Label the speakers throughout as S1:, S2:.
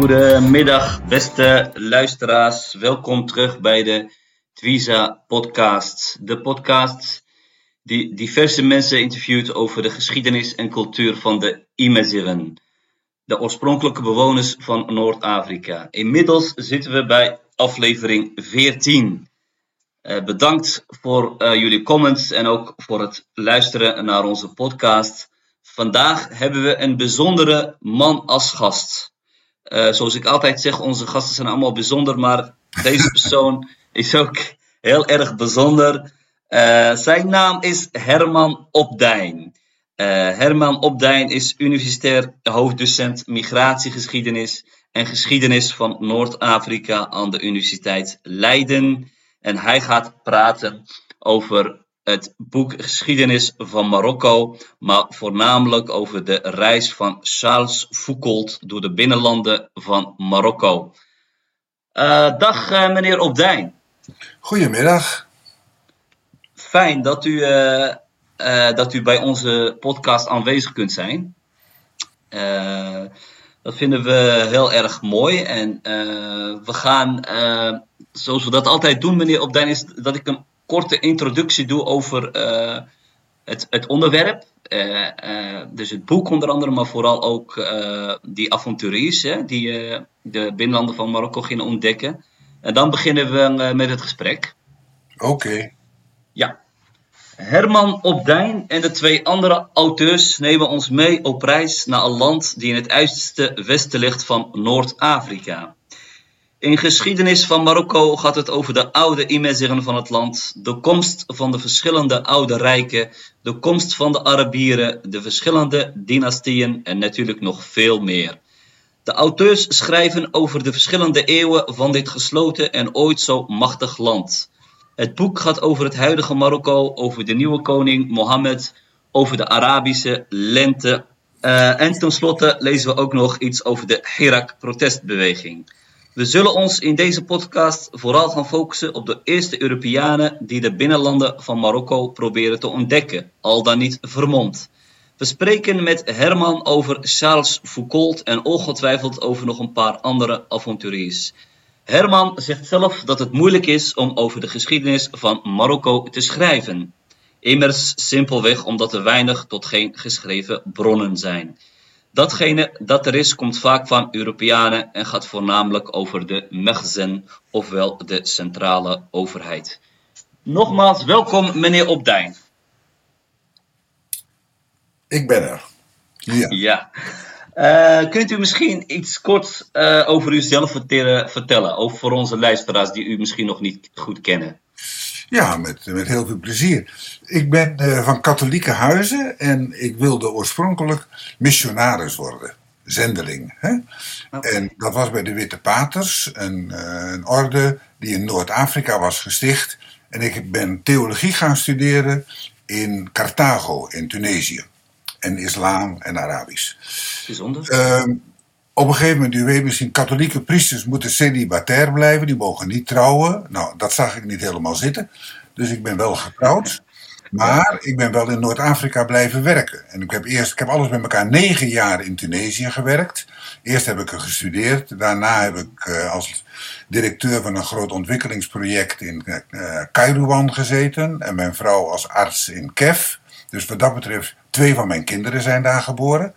S1: Goedemiddag, beste luisteraars. Welkom terug bij de Twiza Podcast. De podcast die diverse mensen interviewt over de geschiedenis en cultuur van de Imeziren, de oorspronkelijke bewoners van Noord-Afrika. Inmiddels zitten we bij aflevering 14. Uh, bedankt voor uh, jullie comments en ook voor het luisteren naar onze podcast. Vandaag hebben we een bijzondere man als gast. Uh, zoals ik altijd zeg, onze gasten zijn allemaal bijzonder, maar deze persoon is ook heel erg bijzonder. Uh, zijn naam is Herman Opdijn. Uh, Herman Opdijn is universitair hoofddocent migratiegeschiedenis en geschiedenis van Noord-Afrika aan de Universiteit Leiden. En hij gaat praten over het boek Geschiedenis van Marokko, maar voornamelijk over de reis van Charles Foucault door de binnenlanden van Marokko. Uh, dag uh, meneer Opdijn.
S2: Goedemiddag.
S1: Fijn dat u, uh, dat u bij onze podcast aanwezig kunt zijn. dat vinden we heel erg mooi. En we gaan, zoals we dat altijd doen, meneer Opdijn, is dat ik een korte introductie doe over uh, het, het, onderwerp. Uh, uh, dus het boek onder andere, maar vooral ook die avonturiers hè, die de binnenlanden van Marokko gingen ontdekken. En dan beginnen we met het gesprek.
S2: Oké.
S1: Ja. Herman Opdijn en de twee andere auteurs nemen ons mee op reis naar een land die in het uiterste westen ligt van Noord-Afrika. In geschiedenis van Marokko gaat het over de oude imeziren van het land, de komst van de verschillende oude rijken, de komst van de Arabieren, de verschillende dynastieën en natuurlijk nog veel meer. De auteurs schrijven over de verschillende eeuwen van dit gesloten en ooit zo machtig land. Het boek gaat over het huidige Marokko, over de nieuwe koning Mohammed, over de Arabische lente. Uh, en tenslotte lezen we ook nog iets over de Hirak-protestbeweging. We zullen ons in deze podcast vooral gaan focussen op de eerste Europeanen die de binnenlanden van Marokko proberen te ontdekken, al dan niet vermomd. We spreken met Herman over Charles Foucault en ongetwijfeld over nog een paar andere avonturiers. Herman zegt zelf dat het moeilijk is om over de geschiedenis van Marokko te schrijven. Immers simpelweg omdat er weinig tot geen geschreven bronnen zijn. Datgene dat er is, komt vaak van Europeanen en gaat voornamelijk over de Mechzen, ofwel de centrale overheid. Nogmaals, welkom meneer Opdijn.
S2: Ik ben er.
S1: Ja. ja. Uh, kunt u misschien iets kort uh, over uzelf vertellen, over voor onze luisteraars die u misschien nog niet goed kennen?
S2: Ja, met, met heel veel plezier. Ik ben uh, van katholieke huizen en ik wilde oorspronkelijk missionaris worden. Zendeling. Hè? Okay. En dat was bij de Witte Paters, een, uh, een orde die in Noord-Afrika was gesticht. En ik ben theologie gaan studeren in Carthago, in Tunesië. En islam en Arabisch.
S1: Bijzonder.
S2: Uh, op een gegeven moment, u weet misschien, katholieke priesters moeten celibatair blijven, die mogen niet trouwen. Nou, dat zag ik niet helemaal zitten. Dus ik ben wel getrouwd. Maar ik ben wel in Noord-Afrika blijven werken. En ik heb eerst, ik heb alles met elkaar negen jaar in Tunesië gewerkt. Eerst heb ik er gestudeerd. Daarna heb ik uh, als directeur van een groot ontwikkelingsproject in uh, Kairouan gezeten. En mijn vrouw als arts in Kef. Dus wat dat betreft, twee van mijn kinderen zijn daar geboren.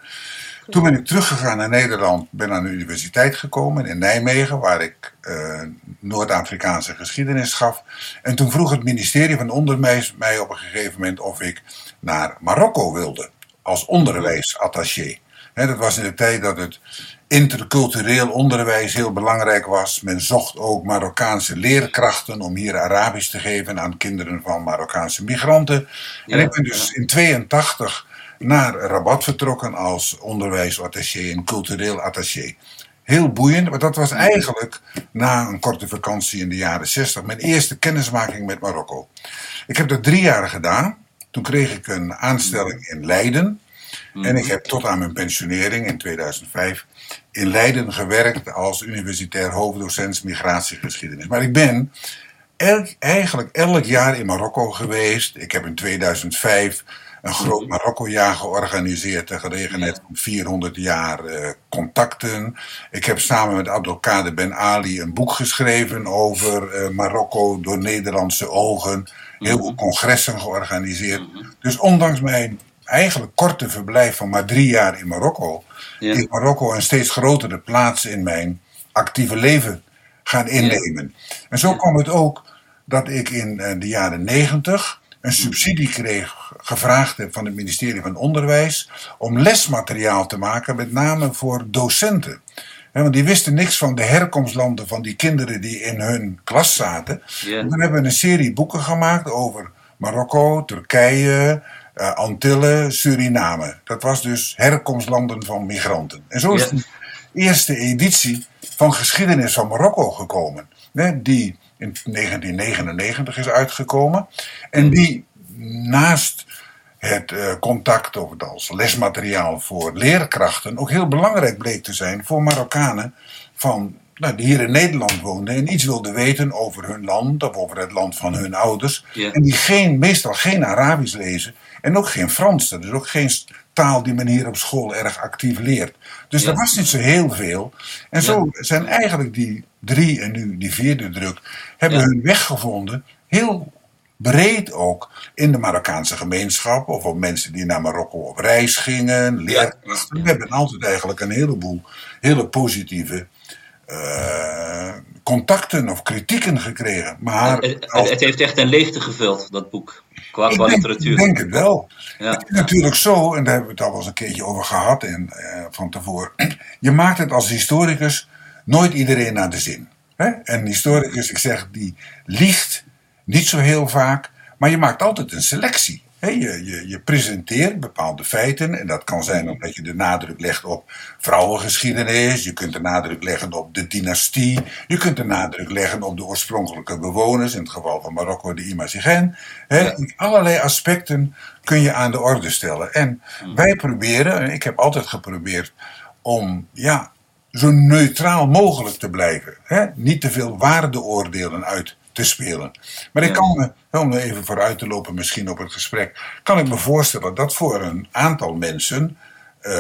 S2: Toen ben ik teruggegaan naar Nederland, ben aan de universiteit gekomen in Nijmegen, waar ik uh, Noord-Afrikaanse geschiedenis gaf. En toen vroeg het ministerie van Onderwijs mij op een gegeven moment of ik naar Marokko wilde, als onderwijsattaché. He, dat was in de tijd dat het intercultureel onderwijs heel belangrijk was. Men zocht ook Marokkaanse leerkrachten om hier Arabisch te geven aan kinderen van Marokkaanse migranten. Ja, en ik ben dus in 82 naar Rabat vertrokken als onderwijsattaché en cultureel attaché. heel boeiend. Maar dat was eigenlijk na een korte vakantie in de jaren 60 mijn eerste kennismaking met Marokko. Ik heb dat drie jaar gedaan. Toen kreeg ik een aanstelling in Leiden. En ik heb tot aan mijn pensionering in 2005 in Leiden gewerkt als universitair hoofddocent migratiegeschiedenis. Maar ik ben eigenlijk elk jaar in Marokko geweest. Ik heb in 2005 een groot. Marokko-jaar georganiseerd ter gelegenheid van 400 jaar uh, contacten. Ik heb samen met Abdelkader Ben Ali een boek geschreven over uh, Marokko door Nederlandse ogen. Heel veel mhm. congressen georganiseerd. Mhm. Dus ondanks mijn eigenlijk korte verblijf van maar drie jaar in Marokko, ja. is Marokko een steeds grotere plaats in mijn actieve leven gaan innemen. En zo kwam het ook dat ik in eh, de jaren negentig een subsidie kreeg, gevraagd heb van het ministerie van Onderwijs, om lesmateriaal te maken, met name voor docenten. want die wisten niks van de herkomstlanden van die kinderen die in hun klas zaten. En dan hebben we een serie boeken gemaakt over Marokko, Turkije, uh, Antillen, Suriname. Dat was dus herkomstlanden van migranten. En zo is de eerste editie van Geschiedenis van Marokko gekomen. die in 1999 is uitgekomen. En die naast het uh, contact of als lesmateriaal voor leerkrachten ook heel belangrijk bleek te zijn voor Marokkanen van, nou, die hier in Nederland woonden en iets wilden weten over hun land of over het land van hun ouders. En die geen, meestal geen Arabisch lezen en ook geen Frans. Dat is ook geen taal die men hier op school erg actief leert. Dus er was niet zo heel veel. En zo zijn eigenlijk die drie en nu die vierde druk, hebben hun weg gevonden, heel breed ook, in de Marokkaanse gemeenschap, of op mensen die naar Marokko op reis gingen, leerkrachten. We hebben altijd eigenlijk een heleboel hele positieve uh, contacten of kritieken gekregen. Maar
S1: het, het, heeft echt een leegte gevuld, dat boek, qua, qua
S2: denk,
S1: literatuur.
S2: Ik denk het wel. Ja. Het is natuurlijk zo, en daar hebben we het al eens een keertje over gehad en, uh, van tevoren. Je maakt het als historicus nooit iedereen naar de zin. Hè? En historicus, ik zeg, die liegt niet zo heel vaak, maar je maakt altijd een selectie. Je, je, je, presenteert bepaalde feiten en dat kan zijn omdat je de nadruk legt op vrouwengeschiedenis, je kunt de nadruk leggen op de dynastie, je kunt de nadruk leggen op de oorspronkelijke bewoners, in het geval van Marokko de Imazigen. Ja. Allerlei aspecten kun je aan de orde stellen. En hmm. wij proberen, ik heb altijd geprobeerd om ja, zo neutraal mogelijk te blijven. Hè? Niet te veel waardeoordelen uit te spelen. Maar ik kan me, om even vooruit te lopen misschien op het gesprek, kan ik me voorstellen dat voor een aantal mensen uh,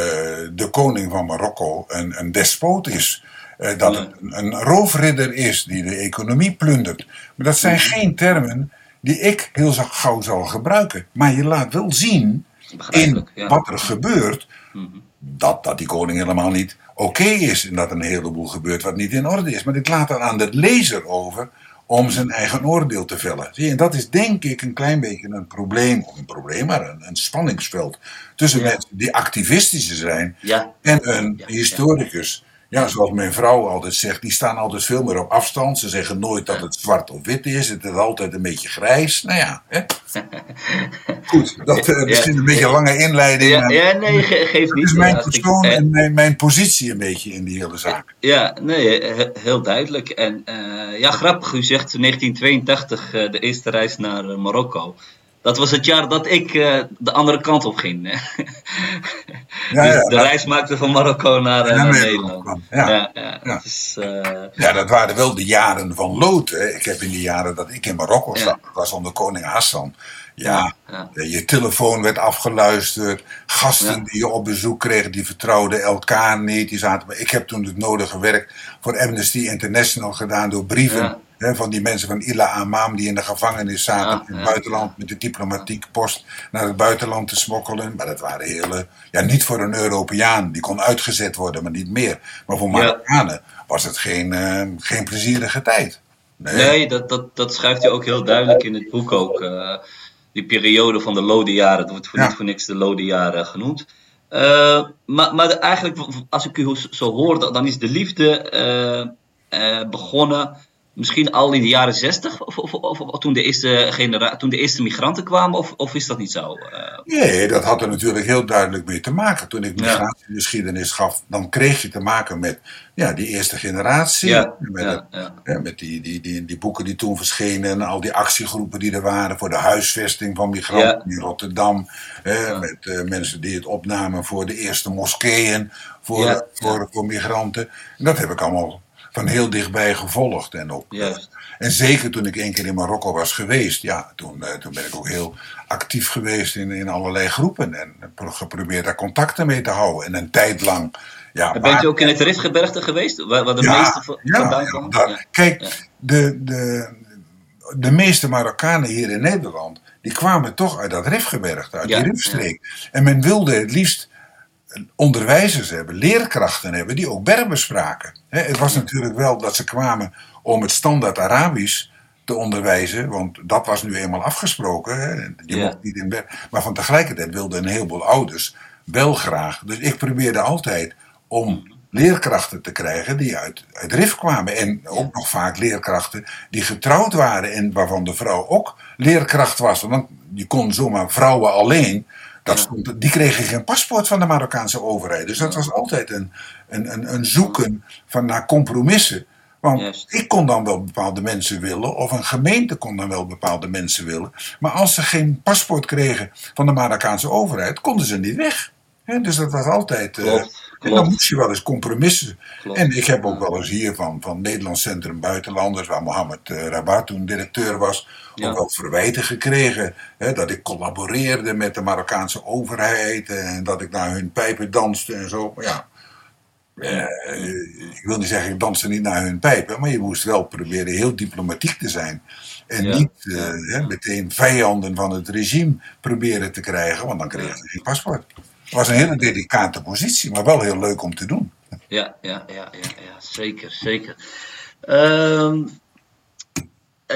S2: de koning van Marokko een, een despoot is. Uh, dat het een, een, roofridder is die de economie plundert. Maar dat zijn geen termen die ik heel gauw zal gebruiken. Maar je laat wel zien in wat er gebeurt, mhm. Dat, dat die koning helemaal niet oké is. En dat een heleboel gebeurt wat niet in orde is. Maar ik laat dan aan de lezer over om zijn eigen oordeel te vellen. Zie je, en dat is denk ik een klein beetje een probleem, of een probleem, maar een, een spanningsveld tussen mensen die activistischer zijn en een historicus ja, zoals mijn vrouw altijd zegt, die staan altijd veel meer op afstand. Ze zeggen nooit dat het zwart of wit is. Het is altijd een beetje grijs. Nou ja, hè? goed. Dat uh, misschien een beetje een lange inleiding.
S1: Ja, ja nee, ge geeft niet.
S2: is mijn persoon en mijn, mijn, positie een beetje in die hele zaak.
S1: Ja, nee, heel duidelijk. En uh, ja, grappig, u zegt 1982 uh, de eerste reis naar Marokko dat was het jaar dat ik uh, de andere kant op ging. ja, dus de reis maakte van Marokko naar, uh, naar Nederland.
S2: Ja, ja, dat is, uh... ja, dat waren wel de jaren van lood. Hè. Ik heb in die jaren dat ik in Marokko zat, was onder koning Hassan. Ja, je telefoon werd afgeluisterd. Gasten die je op bezoek kreeg, die vertrouwden elkaar niet. Die zaten, ik heb toen het nodige werk voor Amnesty International gedaan door brieven van die mensen van Ila Amam die in de gevangenis zaten in het buitenland met de diplomatieke post naar het buitenland te smokkelen. Maar dat waren hele, ja, niet voor een Europeaan, die kon uitgezet worden, maar niet meer. Maar voor Marokkanen was het geen, uh, geen plezierige tijd.
S1: Nee, nee dat, dat, dat schrijft hij ook heel duidelijk in het boek ook. Uh, die periode van de lode jaren, dat wordt voor niet voor niks de lode jaren genoemd. Uh, maar, maar eigenlijk, als ik u zo hoor, dan is de liefde begonnen misschien al in de jaren zestig, of, of, of, toen, de eerste genera toen de eerste migranten kwamen, of, of is dat niet zo? Uh...
S2: Nee, dat had er natuurlijk heel duidelijk mee te maken. Toen ik migratiegeschiedenis gaf, dan kreeg je te maken met ja, die eerste generatie.
S1: Ja,
S2: met, ja, met die, die, die, die boeken die toen verschenen, en al die actiegroepen die er waren voor de huisvesting van migranten in Rotterdam. met uh, mensen die het opnamen voor de eerste moskeeën voor, voor, voor migranten. En dat heb ik allemaal van heel dichtbij gevolgd. En, ook, en zeker toen ik één keer in Marokko was geweest, ja, toen, uh, toen ben ik ook heel actief geweest in, in allerlei groepen. En geprobeerd daar contacten mee te houden. En een tijd lang. Ja,
S1: ben je ook in het Rifgebergte geweest? Waar, de
S2: ja,
S1: meeste vandaan
S2: komen? kijk, De, de, de meeste Marokkanen hier in Nederland, die kwamen toch uit dat Rifgebergte, uit die Rifstreek. En men wilde het liefst onderwijzers hebben, leerkrachten hebben die ook Berber spraken. het was natuurlijk wel dat ze kwamen om het standaard Arabisch te onderwijzen, want dat was nu eenmaal afgesproken. Je mocht niet in Berber. Maar van tegelijkertijd wilden een heleboel ouders wel graag. Dus ik probeerde altijd om leerkrachten te krijgen die uit, uit RIF kwamen. En ook nog vaak leerkrachten die getrouwd waren en waarvan de vrouw ook leerkracht was. Want je kon zomaar vrouwen alleen dat stond, die kregen geen paspoort van de Marokkaanse overheid. Dus dat was altijd een, een, een, een zoeken van naar compromissen. Want ik kon dan wel bepaalde mensen willen, of een gemeente kon dan wel bepaalde mensen willen. Maar als ze geen paspoort kregen van de Marokkaanse overheid, konden ze niet weg. dus dat was altijd. Uh, en dan moest je wel eens compromissen. En ik heb ook wel eens hier van, van Nederlands Centrum Buitenlanders, waar Mohammed uh, Rabat toen directeur was, ook wel verwijten gekregen. Hè, dat ik collaboreerde met de Marokkaanse overheid en dat ik naar hun pijpen danste en zo. Maar ja, eh, ik wil niet zeggen, ik danste niet naar hun pijpen, maar je moest wel proberen heel diplomatiek te zijn. En niet uh, meteen vijanden van het regime proberen te krijgen, want dan kreeg je geen paspoort. Het was een hele delicate positie, maar wel heel leuk om te doen.
S1: Ja, ja, ja, ja, ja zeker, zeker. Um,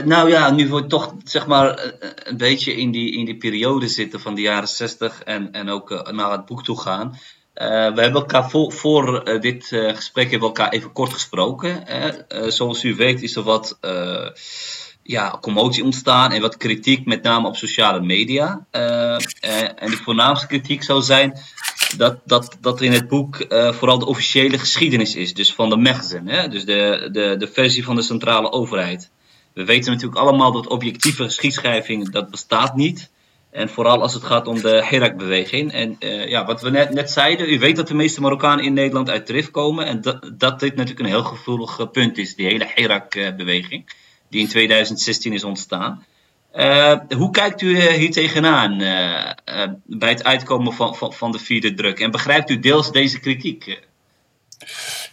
S1: nou ja, nu we toch zeg maar een beetje in die, in die periode zitten van de jaren 60 en, en ook uh, naar het boek toe gaan. We hebben elkaar voor, voor dit gesprek hebben elkaar even kort gesproken. zoals u weet is er wat ja, commotie ontstaan en wat kritiek, met name op sociale media. Uh, en de voornaamste kritiek zou zijn dat, dat, dat er in het boek uh, vooral de officiële geschiedenis is, dus van de Mechzen, hè? dus de, de, de versie van de centrale overheid. We weten natuurlijk allemaal dat objectieve geschiedschrijving, dat bestaat niet. En vooral als het gaat om de Hirak-beweging. En ja, wat we net, net zeiden, u weet dat de meeste Marokkanen in Nederland uit Trif komen. En dat, dat dit natuurlijk een heel gevoelig punt is, die hele Hirak-beweging die in 2016 is ontstaan. Uh, hoe kijkt u uh, hier tegenaan uh, bij het uitkomen van, van, van, de vierde druk? En begrijpt u deels deze kritiek?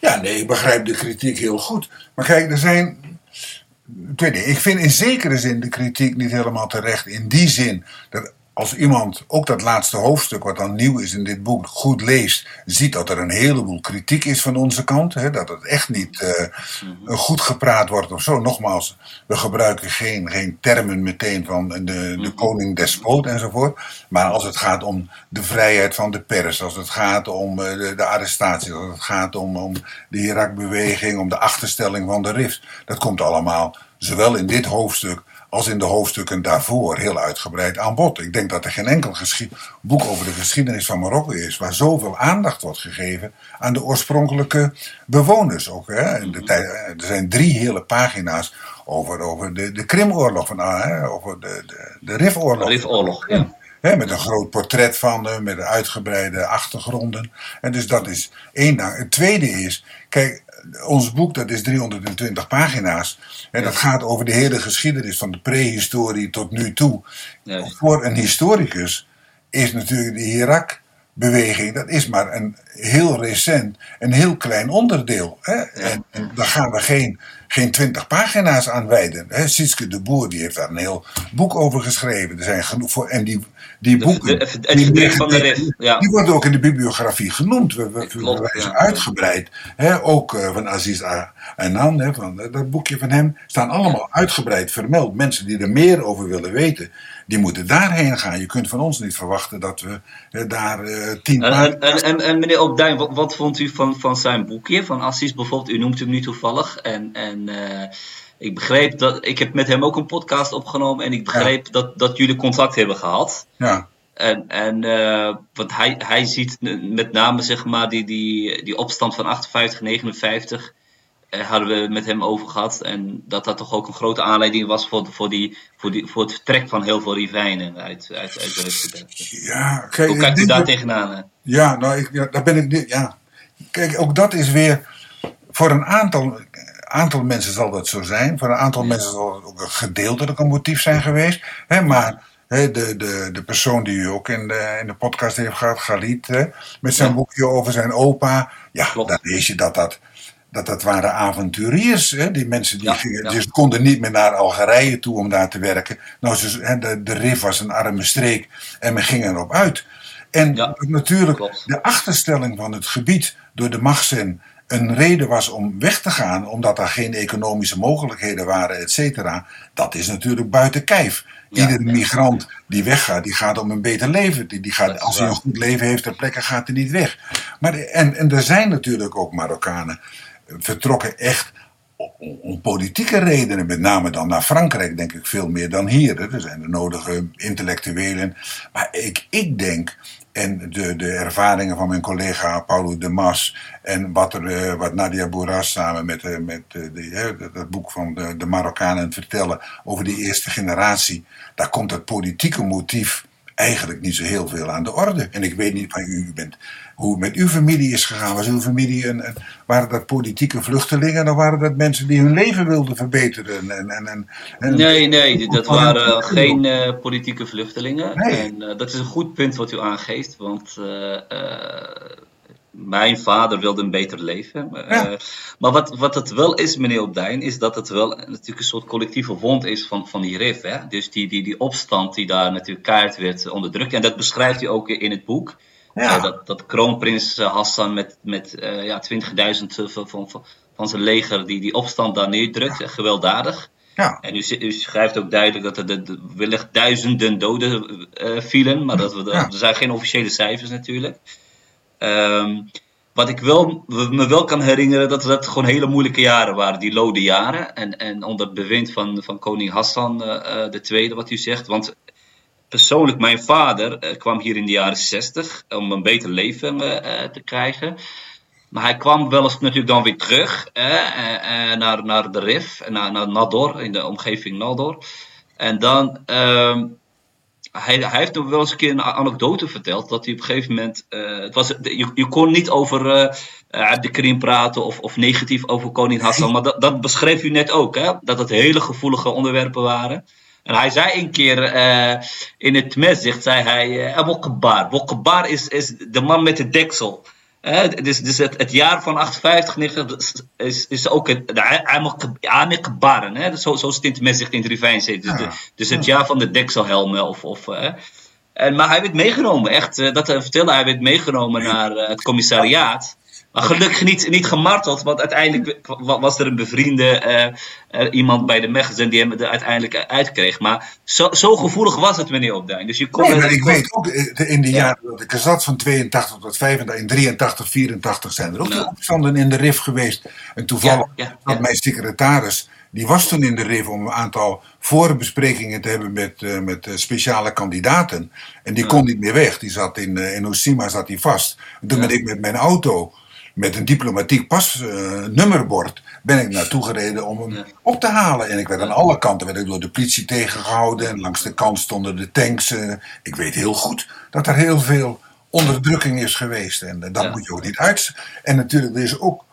S2: Ja, nee, ik begrijp de kritiek heel goed. Maar kijk, er zijn. Ik vind in zekere zin de kritiek niet helemaal terecht. In die zin dat als iemand ook dat laatste hoofdstuk, wat dan nieuw is in dit boek, goed leest, ziet dat er een heleboel kritiek is van onze kant. Hè, dat het echt niet uh, goed gepraat wordt of zo. Nogmaals, we gebruiken geen, geen termen meteen van de, de mhm. koning despoot enzovoort. Maar als het gaat om de vrijheid van de pers, als het gaat om uh, de, de arrestaties, als het gaat om, om de Irak-beweging, om de achterstelling van de RIFs, dat komt allemaal zowel in dit hoofdstuk als in de hoofdstukken daarvoor heel uitgebreid aan bod. Ik denk dat er geen enkel boek over de geschiedenis van Marokko is waar zoveel aandacht wordt gegeven aan de oorspronkelijke bewoners. Ook, hè. De tijd, er zijn drie hele pagina's over, over de, de Krimoorlog, van, hè, over de, de, de Rifoorlog.
S1: Rifoorlog, ja.
S2: met een groot portret van hem, met uitgebreide achtergronden. En dus dat is één. Het tweede is, kijk, ons boek dat is 320 pagina's. En dat gaat over de hele geschiedenis van de prehistorie tot nu toe. Voor een historicus is natuurlijk de Irak-beweging, dat is maar een heel recent, een heel klein onderdeel. Hè? En, en daar gaan we geen, geen twintig pagina's aan wijden. Hè? Sietske de Boer die heeft daar een heel boek over geschreven. Er zijn genoeg voor, en die, die boeken.
S1: De, die, van de ja.
S2: die worden ook in de bibliografie genoemd. We, we, we uitgebreid. Hè? Ook uh, van Aziz Anan, hè, van, dat boekje van hem, staan allemaal uitgebreid vermeld. Mensen die er meer over willen weten, die moeten daarheen gaan. Je kunt van ons niet verwachten dat we hè, daar tien
S1: en, en, en, en, meneer Opduin, wat, wat, vond u van, van zijn boekje? Van Aziz bijvoorbeeld, u noemt hem nu toevallig. En, en uh, ik begreep dat. Ik heb met hem ook een podcast opgenomen. En ik begreep dat, dat jullie contact hebben gehad.
S2: Ja.
S1: En, en uh, want hij, hij ziet met name zeg maar die, die, die opstand van 58, 59. Uh, hadden we met hem over gehad. En dat dat toch ook een grote aanleiding was voor, voor, die, voor, die, voor het vertrek van heel veel Rivijnen uit, uit, uit de Rustgebergte.
S2: Ja,
S1: kijk, Hoe kijkt u daar tegenaan?
S2: Ja, nou, ik, ja, daar ben ik. Ja. Kijk, ook dat is weer. Voor een aantal, aantal mensen zal dat zo zijn. Voor een aantal ja. mensen zal het ook een gedeeltelijk een motief zijn geweest. Hè, maar de, de, de persoon die u ook in de, in de podcast heeft gehad, Galit, met zijn ja. boekje over zijn opa. Ja, Klopt. dan lees je dat dat, dat, dat waren avonturiers. Hè? Die mensen die,
S1: Ja,
S2: gingen,
S1: ja.
S2: die konden niet meer naar Algerije toe om daar te werken. Nou, hè, de, de RIF was een arme streek en men ging erop uit. En
S1: Ja,
S2: natuurlijk,
S1: klopt.
S2: de achterstelling van het gebied door de Machsen een reden was om weg te gaan, omdat er geen economische mogelijkheden waren, et cetera. Dat is natuurlijk buiten kijf.
S1: Ja,
S2: Iedere
S1: ja.
S2: migrant die weggaat, die gaat om een beter leven. Die, die gaat, als hij een goed leven heeft ter plekke, gaat hij niet weg. Maar, en, en er zijn natuurlijk ook Marokkanen eh, vertrokken echt om, politieke redenen, met name dan naar Frankrijk, denk ik veel meer dan hier. Er zijn de nodige intellectuelen. Maar ik, ik denk, en de, de ervaringen van mijn collega Paulo de Mas, en wat, er, eh, wat Nadia Bourras samen met, eh, met eh, dat, boek van de, de Marokkanen vertellen over die eerste generatie, daar komt het politieke motief eigenlijk niet zo heel veel aan de orde. En ik weet niet van u bent, hoe het met uw familie is gegaan. Was uw familie een, een- waren dat politieke vluchtelingen? Dan waren dat mensen die hun leven wilden verbeteren? En, en, en, en-
S1: Nee, nee, dat
S2: Gewoon
S1: waren
S2: een-
S1: geen eh, politieke vluchtelingen.
S2: Nee.
S1: En eh, dat is een goed punt wat u aangeeft, want eh, mijn vader wilde een beter leven.
S2: Ja.
S1: Maar wat, wat het wel is, meneer Opdijn, is dat het wel natuurlijk een soort collectieve wond is van, van die RIF. Hè? Dus die, die, die opstand die daar natuurlijk kaart werd onderdrukt. En dat beschrijft u ook in het boek.
S2: Ja.
S1: Eh, dat, dat kroonprins eh, Hassan met, met eh, ja, 20.000 van, van, van, zijn leger die, die opstand daar neerdrukt. Eh, Gewelddadig.
S2: ja.
S1: En u, u schrijft ook duidelijk dat er de, de- wellicht duizenden doden vielen, maar dat we
S2: Ja.
S1: er zijn geen officiële cijfers natuurlijk. Ehm, wat ik wel, me wel kan herinneren, dat dat gewoon hele moeilijke jaren waren, die lode jaren. En, en onder het bewind van, van koning Hassan de tweede, wat u zegt. Want persoonlijk, mijn vader eh, kwam hier in de jaren 60 om een beter leven eh, eh, te krijgen. Maar hij kwam wel eens natuurlijk dan weer terug eh, eh, eh, naar, naar de RIF, naar, naar Nador, in de omgeving Nador. En dan, ehm, hij, hij heeft nog wel eens een keer een anekdote verteld, dat hij op een gegeven moment, het was, je, je kon niet over eh, Abdelkrim praten of, of negatief over koning Hassan, maar dat, dat beschreef u net ook, hè? dat het hele gevoelige onderwerpen waren. En hij zei een keer eh, in het meszicht, zei hij, eh Abu Kabbar. Abu is, is de man met de deksel. Eh, dus dus het, het jaar van 58 90 is, is ook het Kabaren. hè? Zo, zo stint het meszicht in het Rijnzee. Dus,
S2: Ja.
S1: dus het jaar van de dekselhelmen. Of, of, en, maar hij werd meegenomen, echt. dat hij vertelde, hij werd meegenomen naar het commissariaat. Maar gelukkig niet, niet gemarteld, want uiteindelijk wa- was er een bevriende eh, eh, iemand bij de Megazin die hem er uiteindelijk uitkreeg. Maar zo, zo gevoelig was het, meneer Opdijn. Dus je kon
S2: Nee, maar ik weet ook, eh, in de
S1: Ja.
S2: jaren dat ik er zat, van 82 tot 85, in 83, 84 zijn er ook de opstanden in de RIF geweest. En toevallig
S1: Ja, ja,
S2: had mijn secretaris, die was toen in de RIF om een aantal voorbesprekingen te hebben met, met speciale kandidaten. En die kon niet meer weg, die zat in, in Osima zat hij vast. En toen ben ik met mijn auto, met een diplomatiek pasnummerbord, ben ik naartoe gereden om hem
S1: Ja.
S2: op te halen. En ik werd aan alle kanten werd ik door de politie tegengehouden. En langs de kant stonden de tanks. eh. ik weet heel goed dat er heel veel onderdrukking is geweest. En eh, dat
S1: Ja.
S2: moet je ook niet uit. En natuurlijk, er is ook.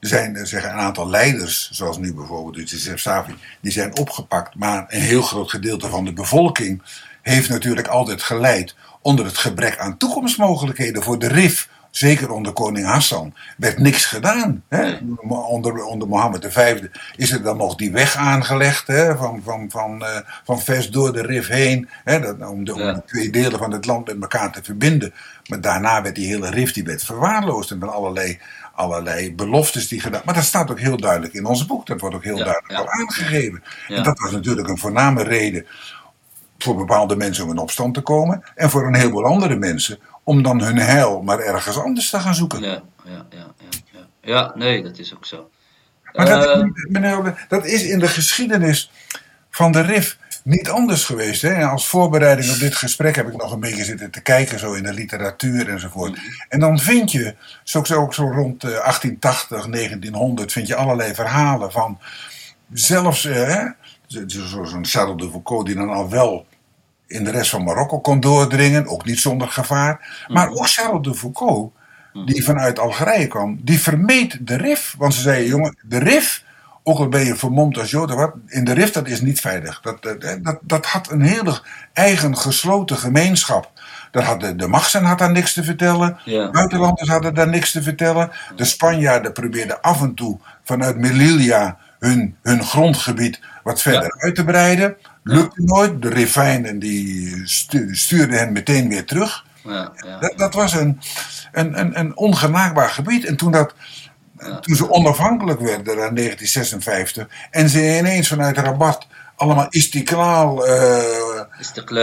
S2: Er zijn eh, zeggen, een aantal leiders, zoals nu bijvoorbeeld Youssef Safi, die zijn opgepakt. Maar een heel groot gedeelte van de bevolking heeft natuurlijk altijd geleid onder het gebrek aan toekomstmogelijkheden voor de RIF. Zeker onder koning Hassan werd niks gedaan. Hè? Onder, onder Mohammed V is er dan nog die weg aangelegd hè? Van, van, van, eh, van Vest door de Rif heen. Hè? Dat, om, de, om
S1: Ja.
S2: de twee delen van het land met elkaar te verbinden. Maar daarna werd die hele Rif die werd verwaarloosd. En met allerlei, allerlei beloftes die gedaan. Maar dat staat ook heel duidelijk in ons boek. Dat wordt ook heel
S1: Ja,
S2: duidelijk
S1: ja.
S2: al aangegeven.
S1: Ja.
S2: En dat was natuurlijk een voorname reden voor bepaalde mensen om in opstand te komen. En voor een heleboel andere mensen om dan hun heil maar ergens anders te gaan zoeken.
S1: Ja, ja, ja, ja, ja. ja, nee, dat is ook zo.
S2: Maar dat,
S1: Eh,
S2: meneer, dat is in de geschiedenis van de RIF niet anders geweest. Hè? Als voorbereiding op dit gesprek heb ik nog een beetje zitten te kijken, zo in de literatuur enzovoort. En dan vind je, zo, zo, ook zo rond eh, 1880, 1900, vind je allerlei verhalen van zelfs eh, zo'n Charles de Foucault die dan al wel in de rest van Marokko kon doordringen, ook niet zonder gevaar. Maar ook Charles de Foucault, die vanuit Algerije kwam, die vermeed de RIF. Want ze zeiden, jongen, de RIF, ook al ben je vermomd als Jood, of wat, in de RIF dat is niet veilig. Dat, dat, dat, dat had een hele eigen gesloten gemeenschap. Dat had de, de had daar niks te vertellen.
S1: Ja.
S2: Buitenlanders hadden daar niks te vertellen. De Spanjaarden probeerden af en toe vanuit Melilla hun, hun grondgebied wat verder uit te breiden. Lukte nooit. De Rifijnen die stu- stuurden hen meteen weer terug.
S1: ja, ja.
S2: Dat, dat was een, een, een, een ongenaakbaar gebied. En toen, dat, toen ze onafhankelijk werden in 1956 en ze ineens vanuit Rabat allemaal istiklaal eh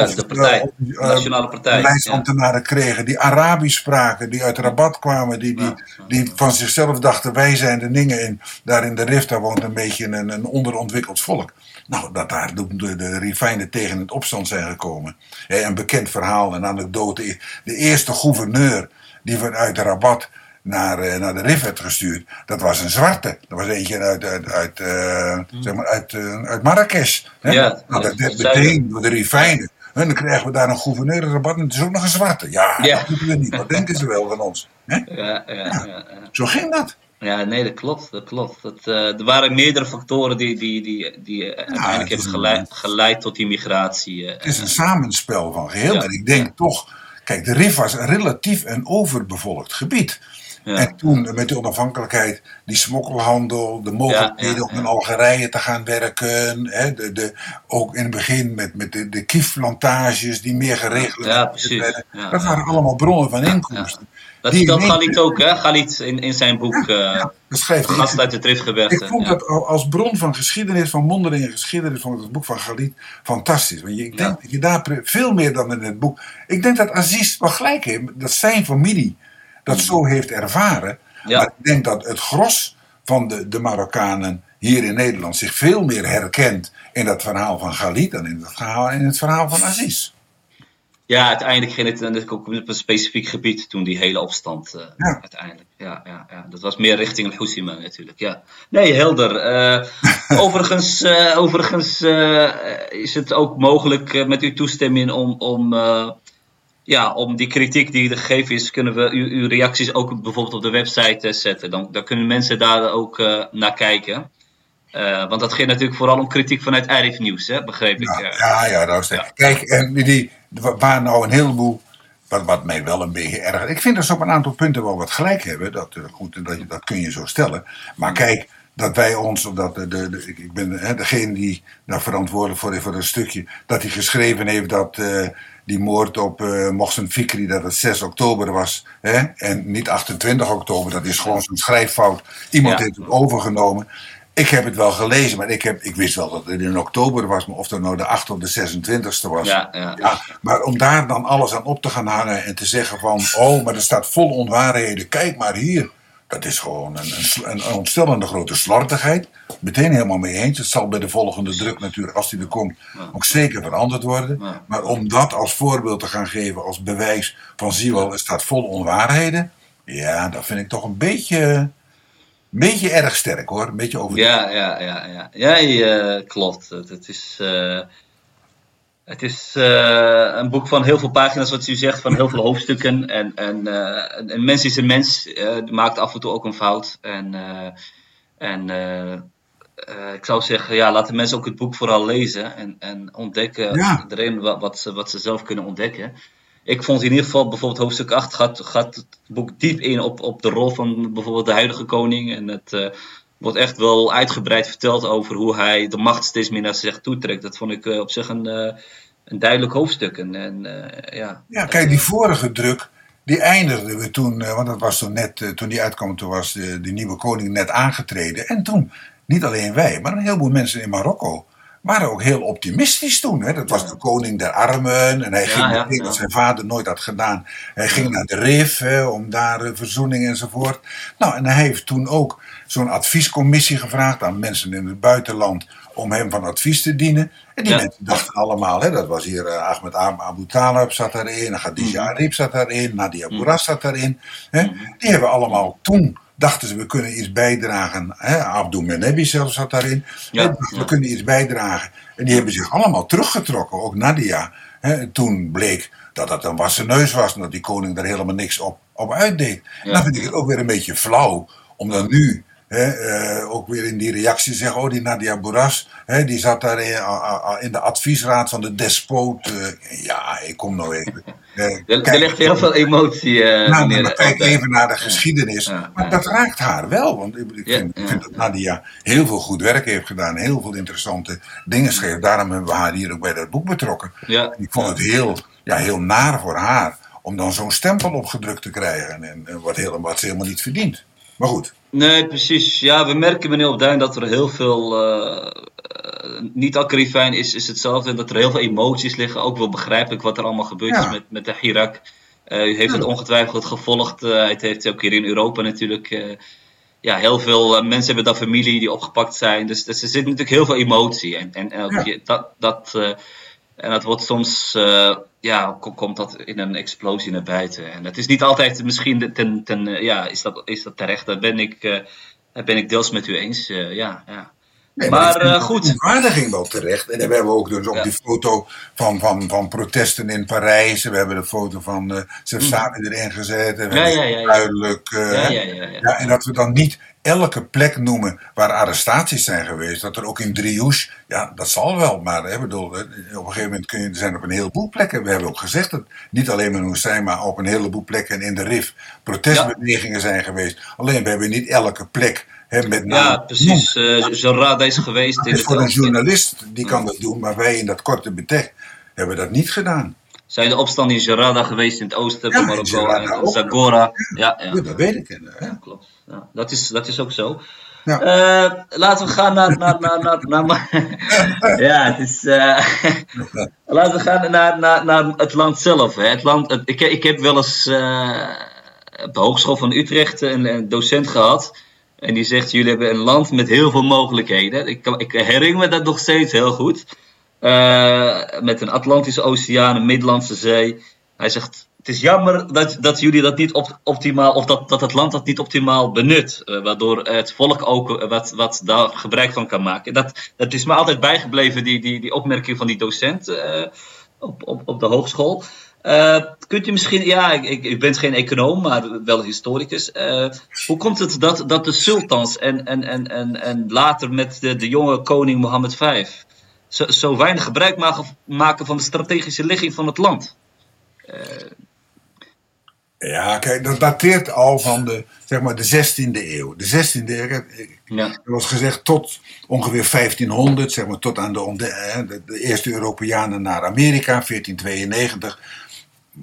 S1: Is de partij, de
S2: eh,
S1: nationale partij. Ja.
S2: beleidsambtenaren kregen die Arabisch spraken, die uit Rabat kwamen, die, die, die van zichzelf dachten wij zijn de dingen in. Daar in de Rift daar woont een beetje een, een onderontwikkeld volk. Nou, dat daar de, de, tegen het opstand zijn gekomen. Een bekend verhaal, een anekdote. De eerste gouverneur die vanuit Rabat naar, eh, naar de Rif werd gestuurd, dat was een zwarte. Dat was eentje uit, uit, uit, eh, zeg maar uit, eh, uit Marrakesh. Hè?
S1: Ja,
S2: nou, dat werd meteen door de Rifijnen. En dan krijgen we daar een gouverneur in Rabat en het is ook nog een zwarte. Ja,
S1: Ja.
S2: dat moeten we niet. Wat denken ze wel van ons? Hè?
S1: Ja, ja, ja, ja.
S2: Zo ging dat.
S1: Ja, nee, dat klopt. Dat klopt. Dat, eh, er waren meerdere factoren die, die, die, die eh, uiteindelijk hebben geleid, geleid tot die migratie. eh.
S2: Het is een samenspel van geheel.
S1: Ja.
S2: En ik denk toch, kijk, de Rif was een relatief een overbevolkt gebied.
S1: Ja.
S2: En toen met de onafhankelijkheid, die smokkelhandel, de mogelijkheden
S1: Ja, ja,
S2: om in Algerije te gaan werken. Hè, de, de, ook in het begin met, met de, de kiefplantages die meer geregeld
S1: Ja, precies.
S2: werden. Dat waren allemaal bronnen van inkomsten.
S1: Dat
S2: één
S1: Galit ook, hè? Galit in, in zijn boek eh
S2: Ja, schrijft hij.
S1: Gast uit de Driftgebergte.
S2: Ik vond
S1: Ja.
S2: dat al- als bron van geschiedenis, van mondelinge geschiedenis, vond ik het boek van Galit fantastisch. Want je, ik denk
S1: Ja.
S2: dat je daar veel meer dan in het boek. Ik denk dat Aziz wel gelijk heeft, dat zijn familie dat zo heeft ervaren.
S1: Ja.
S2: Maar ik denk dat het gros van de, de Marokkanen hier in Nederland zich veel meer herkent in dat verhaal van Galit dan in het verhaal, in het verhaal van Aziz.
S1: Ja, uiteindelijk ging het natuurlijk ook op een specifiek gebied toen die hele opstand eh,
S2: Ja.
S1: uiteindelijk. Ja, ja, ja, dat was meer richting Al-Husima natuurlijk. Ja. Nee, helder. Eh, overigens eh, overigens is het ook mogelijk met uw toestemming om, om, ja, om die kritiek die er gegeven is, kunnen we uw, uw reacties ook bijvoorbeeld op de website zetten. Dan, dan kunnen mensen daar ook naar kijken. Want dat ging natuurlijk vooral om kritiek vanuit Arif Nieuws, hè, begreep ik.
S2: Ja, ja, ja, dat is het.
S1: Ja.
S2: Kijk, en die, waar nou een heleboel, wat, wat mij wel een beetje erg. Ik vind dat ze op een aantal punten wel wat gelijk hebben. Dat, eh, goed, dat, dat kun je zo stellen. Maar kijk, dat wij ons, dat de, de, de- ik, ben hè, degene die daar verantwoordelijk voor is voor een stukje, dat hij geschreven heeft dat eh, die moord op eh Mohsen Fikri, dat het 6 oktober was. Hè, en niet 28 oktober, dat is gewoon zo'n schrijffout. Iemand
S1: Ja.
S2: heeft het overgenomen. Ik heb het wel gelezen, maar ik, heb, ik wist wel dat het in oktober was. Maar of dat nou de 8 of de 26e was.
S1: Ja, ja.
S2: Ja, maar om daar dan alles aan op te gaan hangen en te zeggen van... oh, maar er staat vol onwaarheden, kijk maar hier. Dat is gewoon een, een, een ontstellende grote slordigheid. Meteen helemaal mee eens. Het zal bij de volgende druk natuurlijk, als die er komt, ook zeker veranderd worden. Maar om dat als voorbeeld te gaan geven, als bewijs van zie wel, het staat vol onwaarheden. Ja, dat vind ik toch een beetje, beetje erg sterk hoor. Een beetje over.
S1: Ja, ja, ja, ja. Ja, eh, klopt. Het, het is, eh, het is eh, een boek van heel veel pagina's, wat u zegt, van heel veel hoofdstukken. En, en eh, een, mens is een mens, eh, maakt af en toe ook een fout. En, eh, en eh, eh, ik zou zeggen, ja, laten mensen ook het boek vooral lezen en, en ontdekken
S2: Ja.
S1: erin wat, wat, ze, wat ze zelf kunnen ontdekken. Ik vond in ieder geval bijvoorbeeld hoofdstuk 8 gaat, gaat het boek diep in op, op de rol van bijvoorbeeld de huidige koning. En het eh, wordt echt wel uitgebreid verteld over hoe hij de macht steeds meer naar zich toe trekt. Dat vond ik eh, op zich een, eh, een duidelijk hoofdstuk. En, en, ja,
S2: Ja, kijk, die vorige druk, die eindigden we toen, want dat was toen net, toen die uitkwam, toen was de, de nieuwe koning net aangetreden. En toen, niet alleen wij, maar een heleboel mensen in Marokko waren ook heel optimistisch toen. Hè. Dat was de koning der armen en hij ging,
S1: ja,
S2: ik denk
S1: ja.
S2: dat zijn vader nooit had gedaan, hij ging naar de Rif hè, om daar eh, verzoening enzovoort. Nou, en hij heeft toen ook zo'n adviescommissie gevraagd aan mensen in het buitenland om hem van advies te dienen. En die mensen dachten allemaal, hè, dat was hier eh, Ahmed Ab- Abu Talib zat daarin, Khadija
S1: Mhm.
S2: Arif zat daarin, Nadia Bourras zat daarin. Hè. Die hebben allemaal toen, dachten ze, we kunnen iets bijdragen. Hè. Abdul Menebi zelfs zat daarin.
S1: Ja,
S2: Hè, dachten,
S1: ja.
S2: We kunnen iets bijdragen. En die hebben zich allemaal teruggetrokken, ook Nadia. Hè. En toen bleek dat dat een wassen neus was en dat die koning daar helemaal niks op, op uitdeed.
S1: Ja.
S2: Dan vind ik het ook weer een beetje flauw om dan nu hè, eh, ook weer in die reactie zeggen: oh, die Nadia Bourras, hè, die zat daar in, in de adviesraad van de despoot. eh, ja, ik kom nou even. Eh,
S1: Er, er
S2: kijk-
S1: ligt heel veel emotie, eh
S2: nou,
S1: meneer
S2: maar kijk even naar de geschiedenis.
S1: Ja,
S2: Maar dat raakt haar wel. Want ik, vind,
S1: ja,
S2: vind dat. Nadia heel veel goed werk heeft gedaan. Heel veel interessante dingen schreef. Daarom hebben we haar hier ook bij dat boek betrokken. Ik vond het heel, ja, heel naar voor haar. Om dan zo'n stempel opgedrukt te krijgen. En, en wat, heel, wat ze helemaal niet verdient. Maar goed.
S1: Nee, precies. Ja, we merken, meneer Opduin, dat er heel veel. eh, niet elke fijn is, is hetzelfde. Dat er heel veel emoties liggen. Ook wel begrijpelijk wat er allemaal gebeurd
S2: Ja.
S1: is met, met de Irak. Eh, u heeft het ongetwijfeld gevolgd. het heeft ook hier in Europa natuurlijk. ja, heel veel mensen hebben daar familie die opgepakt zijn. Dus, dus er zit natuurlijk heel veel emotie. En, en, en ook
S2: Ja.
S1: je- dat. dat en dat wordt soms, eh, ja, ko- komt dat in een explosie naar buiten. En het is niet altijd misschien ten, ten eh, ja, is dat, is dat terecht? Daar ben ik, eh, daar ben ik deels met u eens. ja, ja.
S2: Nee,
S1: Maar,
S2: vind
S1: eh,
S2: de
S1: goed.
S2: verontwaardiging wel terecht. En we hebben ook dus op
S1: Ja.
S2: die foto van, van, van protesten in Parijs. We hebben de foto van. ze heeft Sabi erin gezet. En we
S1: Ja,
S2: duidelijk.
S1: ja, ja. ja,
S2: en dat we dan niet elke plek noemen waar arrestaties zijn geweest. Dat er ook in Driouche, ja, dat zal wel. Maar hè, bedoel, op een gegeven moment kun je, er zijn op een heleboel plekken. We hebben ook gezegd dat niet alleen in Hussein, maar op een heleboel plekken in de RIF protestbewegingen zijn geweest. Alleen we hebben niet elke plek hè, met name
S1: ja, precies. eh Zorada is geweest in het
S2: voor een journalist die kan dat doen, maar wij in dat korte betek hebben dat niet gedaan.
S1: Zijn de opstand in Jarada geweest in het oosten van Marokko en. Zagora. Ja, ja.
S2: Ja, dat weet ik. Hè?
S1: Ja, klopt. Ja, dat, is, dat is ook zo.
S2: Ja.
S1: Eh, laten we gaan naar. naar, naar, naar, naar, ja, het is. eh, laten we gaan naar, naar, naar het land zelf. Hè. Het land, het- ik, ik heb wel eens eh, op de Hogeschool van Utrecht een, een docent gehad. En die zegt: Jullie hebben een land met heel veel mogelijkheden. Ik, kan- ik herinner me dat nog steeds heel goed. Eh, met een Atlantische Oceaan, een Middellandse Zee. Hij zegt: Het is jammer dat, dat jullie dat niet op, optimaal, of dat, dat het land dat niet optimaal benut. eh, waardoor het volk ook eh, wat, wat daar gebruik van kan maken. Dat, dat is me altijd bijgebleven, die, die, die opmerking van die docent op, op, op de hogeschool. Kunt u misschien, ja, ik, ik, u bent geen econoom, maar wel historicus. Hoe komt het dat, dat de sultans en, en, en, en, en later met de, de jonge koning Mohammed V zo, zo weinig gebruik maken, van de strategische ligging van het land?
S2: Ja, kijk, dat dateert al van de, zeg maar, de 16e eeuw. De 16e eeuw,
S1: Ja,
S2: er was gezegd tot ongeveer 1500, zeg maar, tot aan de, hè, de, de eerste Europeanen naar Amerika, 1492,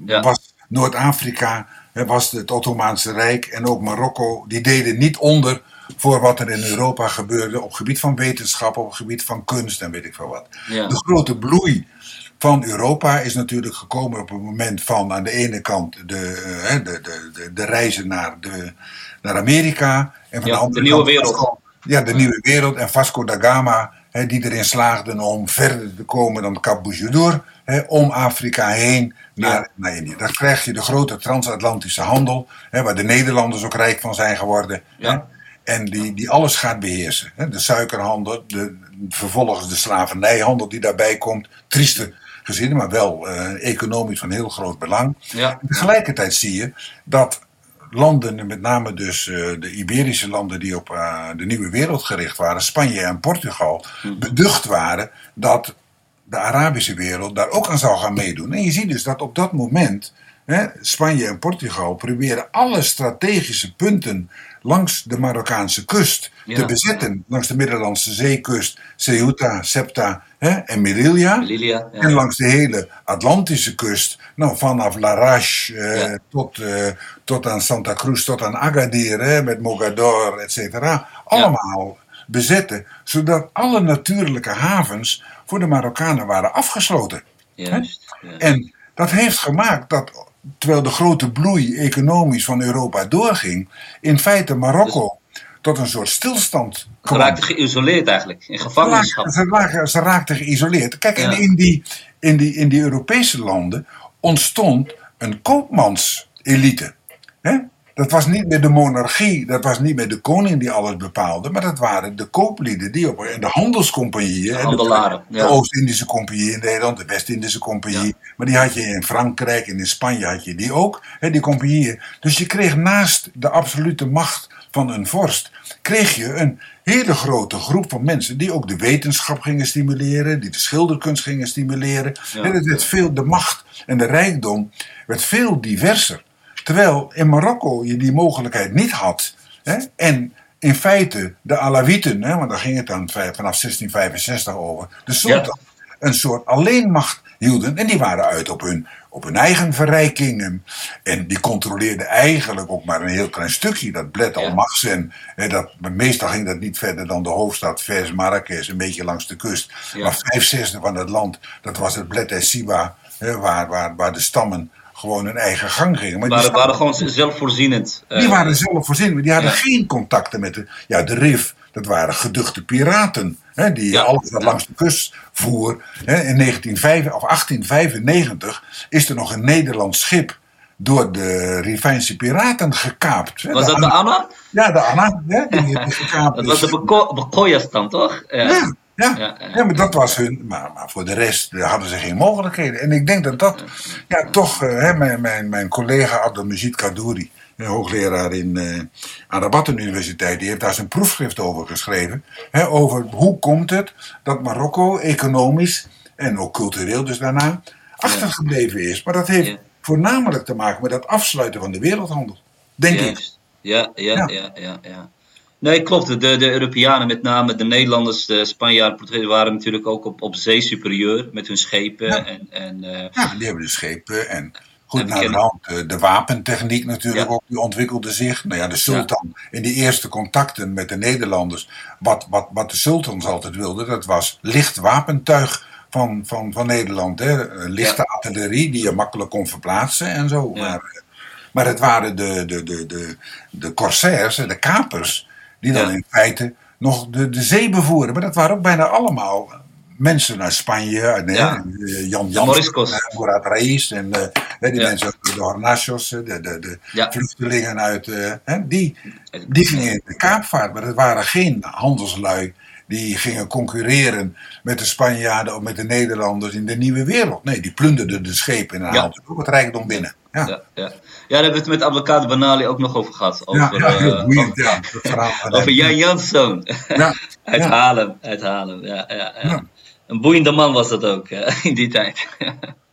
S1: ja,
S2: was Noord-Afrika, was het Ottomaanse Rijk en ook Marokko, die deden niet onder voor wat er in Europa gebeurde op gebied van wetenschap, op het gebied van kunst en weet ik veel wat.
S1: ja,
S2: De grote bloei van Europa is natuurlijk gekomen op het moment van aan de ene kant de, eh, de, de, de, reizen naar, de, naar Amerika. En van
S1: Ja,
S2: de andere
S1: de nieuwe
S2: kant
S1: wereld.
S2: Ja, de nieuwe wereld. En Vasco da Gama, hè, die erin slaagden om verder te komen dan Cap Bouchidor. Hè, om Afrika heen naar,
S1: Ja.
S2: naar Indië. Dan krijg je de grote transatlantische handel. Hè, waar de Nederlanders ook rijk van zijn geworden.
S1: Ja.
S2: Hè, en die, die alles gaat beheersen. De suikerhandel, de, vervolgens de slavernijhandel die daarbij komt. Trieste gezinnen, maar wel eh, economisch van heel groot belang.
S1: ja,
S2: Tegelijkertijd zie je dat landen, en met name dus eh, de Iberische landen die op eh, de nieuwe wereld gericht waren, Spanje en Portugal, beducht waren dat de Arabische wereld daar ook aan zou gaan meedoen. En je ziet dus dat op dat moment hè, Spanje en Portugal proberen alle strategische punten langs de Marokkaanse kust
S1: Ja.
S2: te bezetten. Langs de Middellandse zeekust, Ceuta, Septa hè, en Melilla. En langs de hele Atlantische kust, nou, vanaf Larache eh,
S1: Ja.
S2: tot, eh, tot aan Santa Cruz, tot aan Agadir, hè, met Mogador, et cetera. Allemaal bezetten, zodat alle natuurlijke havens voor de Marokkanen waren afgesloten.
S1: Juist.
S2: En dat heeft gemaakt dat, terwijl de grote bloei economisch van Europa doorging, in feite Marokko tot een soort stilstand
S1: Ze
S2: kwam.
S1: raakten geïsoleerd eigenlijk, in
S2: Ze
S1: gevangenschap.
S2: ze, raakten, ze raakten geïsoleerd. Kijk, en in, die, in, die, in die Europese landen ontstond een koopmanselite. Hè? Dat was niet meer de monarchie, dat was niet meer de koning die alles bepaalde, maar dat waren de kooplieden die op en de handelscompagnieën. de-
S1: handelaren,
S2: De,
S1: ja.
S2: Oost-Indische Compagnie in Nederland, de West-Indische Compagnie. Maar die had je in Frankrijk en in Spanje had je die ook, hè, die compagnieën. Dus je kreeg naast de absolute macht van een vorst, kreeg je een hele grote groep van mensen die ook de wetenschap gingen stimuleren, die de schilderkunst gingen stimuleren.
S1: Ja.
S2: En het werd veel, de macht en de rijkdom werd veel diverser. Terwijl in Marokko je die mogelijkheid niet had. Hè? En in feite de Alawieten, hè, want daar ging het dan vanaf 1665 over, de sultan, een soort alleenmacht hielden. En die waren uit op hun, op hun eigen verrijkingen. En die controleerden eigenlijk ook maar een heel klein stukje. Dat Bled al
S1: Ja.
S2: Maxen. hè, Dat, meestal ging dat niet verder dan de hoofdstad Fez, Marrakesh, een beetje langs de kust.
S1: Ja.
S2: Maar vijf zesde van het land, dat was het Bled en Siba, hè, waar, waar, waar de stammen gewoon hun eigen gang gingen. Maar die
S1: waren, waren gewoon zelfvoorzienend. eh,
S2: die waren zelf voorzien, maar die hadden
S1: Ja.
S2: geen contacten met de. Ja, de RIF, dat waren geduchte piraten. Hè, die
S1: Ja.
S2: alles wat langs de kust voer. Hè, in 1905, of 1895 is er nog een Nederlands schip door de Rivijnse piraten gekaapt. Hè,
S1: was
S2: de
S1: dat de
S2: Anna-? Ja, de Anna. Hè, die, gekaapt
S1: Dat was de Beko- Bekoyas dan, toch? Ja.
S2: Ja, ja. Maar dat was hun. Maar, maar voor de rest hadden ze geen mogelijkheden. En ik denk dat dat, ja, toch, eh, hè, mijn, mijn, mijn collega Abdelmajid Kadouri, een hoogleraar in, eh aan de Rabat Universiteit, die heeft daar zijn proefschrift over geschreven. Hè, over hoe komt het dat Marokko economisch en ook cultureel dus daarna achtergebleven is. Maar dat heeft voornamelijk te maken met dat afsluiten van de wereldhandel. Denk ik.
S1: Juist. Ja, Ja.
S2: ja,
S1: ja, ja. Nee, klopt. De, de Europeanen, met name de Nederlanders, de Spanjaarden, Portugezen, waren natuurlijk ook op, op zee superieur met hun schepen.
S2: Ja.
S1: En, en, eh,
S2: Ja, die hebben de schepen en goed
S1: En
S2: naar de hand. eh, De wapentechniek natuurlijk
S1: Ja.
S2: ook, die ontwikkelde zich. Nou ja, de sultan in die eerste contacten met de Nederlanders. Wat, wat, wat de sultans altijd wilden, dat was licht wapentuig van, van, van Nederland. Hè. Eh, Lichte artillerie die je makkelijk kon verplaatsen en zo. Maar, maar het waren de, de, de, de, de corsairs, hè, de kapers, die dan
S1: Ja.
S2: in feite nog de, de zee bevoeren. Maar dat waren ook bijna allemaal mensen uit Spanje, uit,
S1: Ja.
S2: eh, Jan. Jansen, eh, Murat Reis en eh, die
S1: Ja.
S2: mensen, de Hornachos, de, de, de
S1: Ja.
S2: vluchtelingen uit, eh, die, die gingen in de kaapvaart. Maar het waren geen handelslui die gingen concurreren met de Spanjaarden of met de Nederlanders in de nieuwe wereld. Nee, die plunderden de schepen en
S1: Ja.
S2: haalden ook het rijkdom binnen. Ja, ja,
S1: ja, ja. ja, daar hebben we het met Abdelkader Banali ook nog over gehad. Over,
S2: ja, heel
S1: eh,
S2: boeiend. Ja,
S1: over. Jan Janszoon.
S2: Ja,
S1: uit
S2: ja.
S1: Haarlem. Uit Haarlem, ja, ja, ja.
S2: Ja.
S1: Een boeiende man was dat ook in die tijd.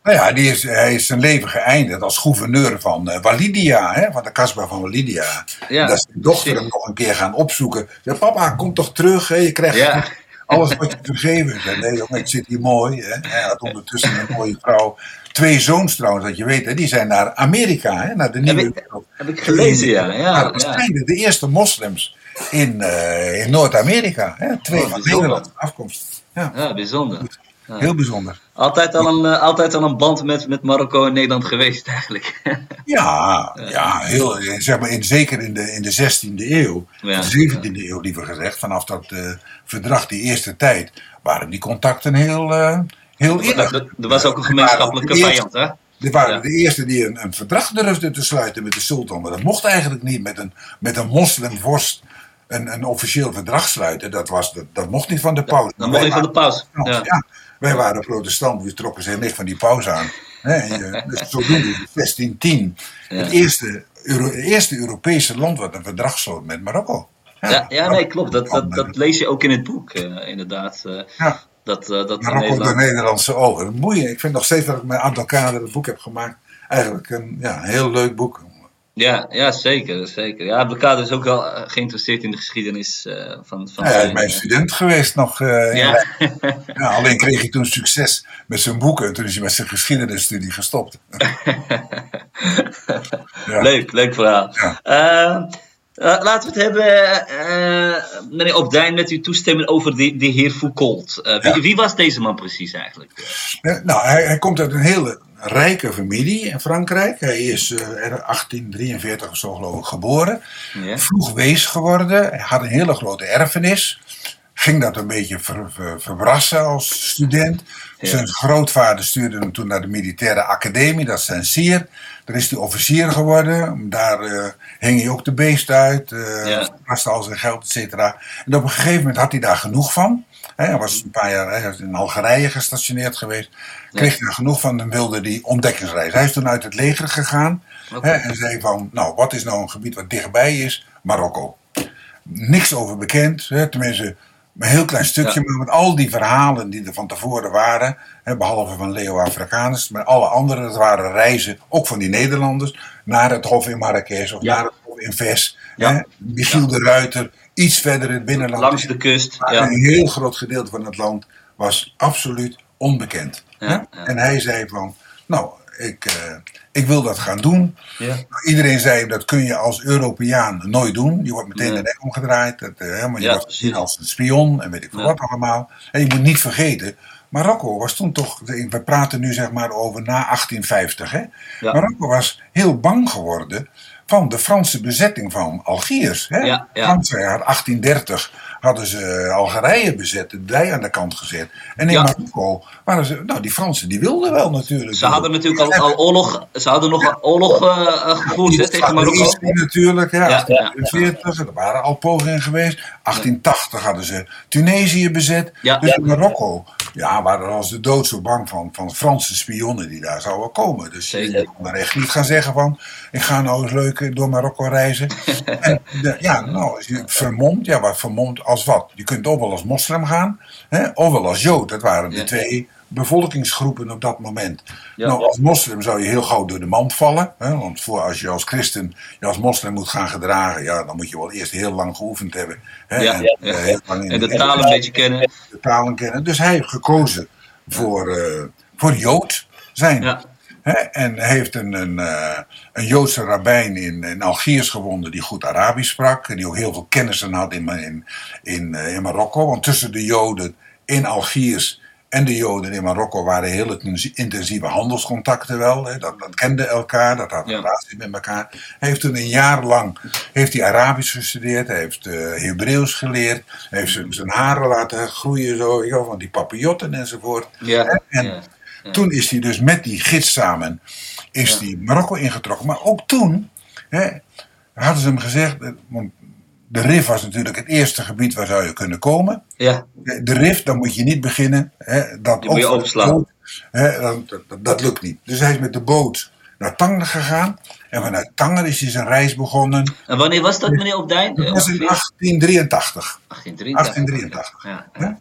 S2: Nou ja, die is, hij is zijn leven geëindigd als gouverneur van eh, Walidia, hè, van de kasbah van Walidia.
S1: Ja,
S2: dat zijn dochter hem nog een keer gaan opzoeken. Papa, kom toch terug, hè, je krijgt
S1: Ja.
S2: alles wat je vergeven. Zei, nee jongen, ik zit hier mooi. Hè. Hij had ondertussen een mooie vrouw. Twee zoons trouwens, dat je weet, hè, die zijn naar Amerika, hè, naar de nieuwe
S1: ik-
S2: wereld.
S1: Heb ik gelezen, ja. Ja,
S2: dat
S1: ja.
S2: zijn de eerste moslims in, eh, in Noord-Amerika. Twee
S1: Oh,
S2: van. Nederland afkomst. Ja,
S1: ja bijzonder. Ja.
S2: heel bijzonder.
S1: Altijd al een, eh, altijd al een band met, met Marokko en Nederland geweest, eigenlijk.
S2: Ja, ja heel, eh, zeg maar in, zeker in de, in de 16e eeuw,
S1: Ja.
S2: de 17e eeuw liever gezegd, vanaf dat eh, verdrag, die eerste tijd, waren die contacten heel, eh heel innig.
S1: er, er was ook een gemeenschappelijke vijand, hè?
S2: Die waren
S1: Ja.
S2: de eerste die een, een verdrag durfden te sluiten met de sultan. Maar dat mocht eigenlijk niet met een, met een moslimvorst een, een officieel verdrag sluiten. Dat, was, dat, dat mocht niet van de paus.
S1: Dan mocht je van de paus.
S2: Ja.
S1: Ja.
S2: Wij waren protestant, we trokken zich niks van die paus aan. Je- dus zodoende, in 1610, het eerste, Euro- eerste Europese land wat een verdrag sloot met Marokko.
S1: Ja, ja, nee, klopt. Dat, dat, dat lees je ook in het boek, eh, inderdaad. eh,
S2: Ja,
S1: dat, eh, dat
S2: Marokko door
S1: Nederland...
S2: Nederlandse ogen. Boeien. Ik vind nog steeds dat ik met Abdelkader het boek heb gemaakt. Eigenlijk een ja, een heel leuk boek.
S1: Ja, ja, zeker, zeker. Ja, Abdelkader is ook wel eh, geïnteresseerd in de geschiedenis eh, van... van
S2: Ja, hij is mijn student geweest nog. eh,
S1: Ja.
S2: Ja, alleen kreeg hij toen succes met zijn boeken. En toen is hij met zijn geschiedenisstudie gestopt. Ja.
S1: Leuk, leuk verhaal.
S2: Ja.
S1: Uh, laten we het hebben, meneer Opdijn, met uw toestemming over de, de heer Foucault. Wie, wie, was deze man precies eigenlijk?
S2: nou, hij, hij, komt uit een hele rijke familie in Frankrijk. Hij is uh, 1843 of zo geloof ik geboren. Ja. Vroeg wees geworden. Hij had een hele grote erfenis. Ging dat een beetje ver, ver, verbrassen als student. Ja. Zijn grootvader stuurde hem toen naar de militaire academie, dat is Saint-Cyr. Daar is hij officier geworden. Daar uh, hing hij ook de beest uit. Uh, ja. al zijn geld, et cetera. En op een gegeven moment had hij daar genoeg van. Hij was een paar jaar hij was in Algerije gestationeerd geweest. Kreeg daar genoeg van en wilde die ontdekkingsreis. Hij is toen uit het leger gegaan. Okay. Hè, en zei van, nou, wat is nou een gebied wat dichtbij is? Marokko. Niks over bekend. Hè, tenminste, een heel klein stukje, ja. maar met al die verhalen die er van tevoren waren, hè, behalve van Leo Afrikanus, maar alle andere, dat waren reizen, ook van die Nederlanders, naar het Hof in Marrakesh of ja. naar het Hof in Ves. Ja. Michiel de Ruiter, iets verder in het binnenland.
S1: Langs de kust.
S2: Ja. Een heel groot gedeelte van het land was absoluut onbekend. En hij zei van, nou, ik, uh, ik wil dat gaan doen. Ja. Iedereen zei, dat kun je als Europeaan nooit doen. Je wordt meteen de nek omgedraaid. Dat, uh, maar je wordt gezien als een spion en weet ik veel wat allemaal. En je moet niet vergeten, Marokko was toen toch, we praten nu zeg maar over na 1850. Hè? Marokko was heel bang geworden van de Franse bezetting van Algiers. Hè? Ja, had 1830 hadden ze Algerije bezet, de dij aan de kant gezet. En in ja. Marokko waren ze, nou die Fransen die wilden wel natuurlijk.
S1: Ze hadden natuurlijk al, al oorlog, ze hadden nog ja. oorlog uh, gevoerd tegen Marokko.
S2: natuurlijk, ja, 1840, er waren al pogingen geweest. 1880 hadden ze Tunesië bezet. Dus in Marokko ja, waren als de dood zo bang van, van Franse spionnen die daar zouden komen. Dus je kon er echt niet gaan zeggen van, ik ga nou eens leuk door Marokko reizen. en de, ja, nou, vermomd, ja, wat vermomd als wat? Je kunt ook wel als moslim gaan, hè, of wel als jood. Dat waren de twee bevolkingsgroepen op dat moment. Ja. Nou, als moslim zou je heel gauw door de mand vallen. Hè, want voor als je als christen je als moslim moet gaan gedragen, ja, dan moet je wel eerst heel lang geoefend hebben. Hè,
S1: ja, en, ja, uh, heel lang in en de, de taal een beetje kennen.
S2: De talen kennen. Dus hij heeft gekozen voor, uh, voor Jood zijn. Ja. En heeft een, een, uh, een Joodse rabbijn in, in Algiers gewonnen die goed Arabisch sprak. En die ook heel veel kennissen had in, in, in, in Marokko. Want tussen de Joden in Algiers en de Joden in Marokko waren heel intensieve handelscontacten wel. Hè. Dat, dat kenden elkaar, dat had een relatie met elkaar. Hij heeft toen een jaar lang heeft hij Arabisch gestudeerd, hij heeft uh, Hebreeuws geleerd, hij heeft zijn, zijn haren laten groeien, zo, ja, van die papillotten enzovoort. Ja, en ja, ja. toen is hij dus met die gids samen is hij Marokko ingetrokken. Maar ook toen hè, hadden ze hem gezegd, want de RIF was natuurlijk het eerste gebied waar zou je kunnen komen. Ja. De RIF, dan moet je niet beginnen. Hè, dat
S1: Die moet je
S2: hè, dat, dat, dat, lukt niet. Dus hij is met de boot naar Tanger gegaan. En vanuit Tanger is hij zijn reis begonnen.
S1: En wanneer was dat, meneer Opdijn?
S2: Dat was in 1883. 1883. 1883. Ja, ja, ja,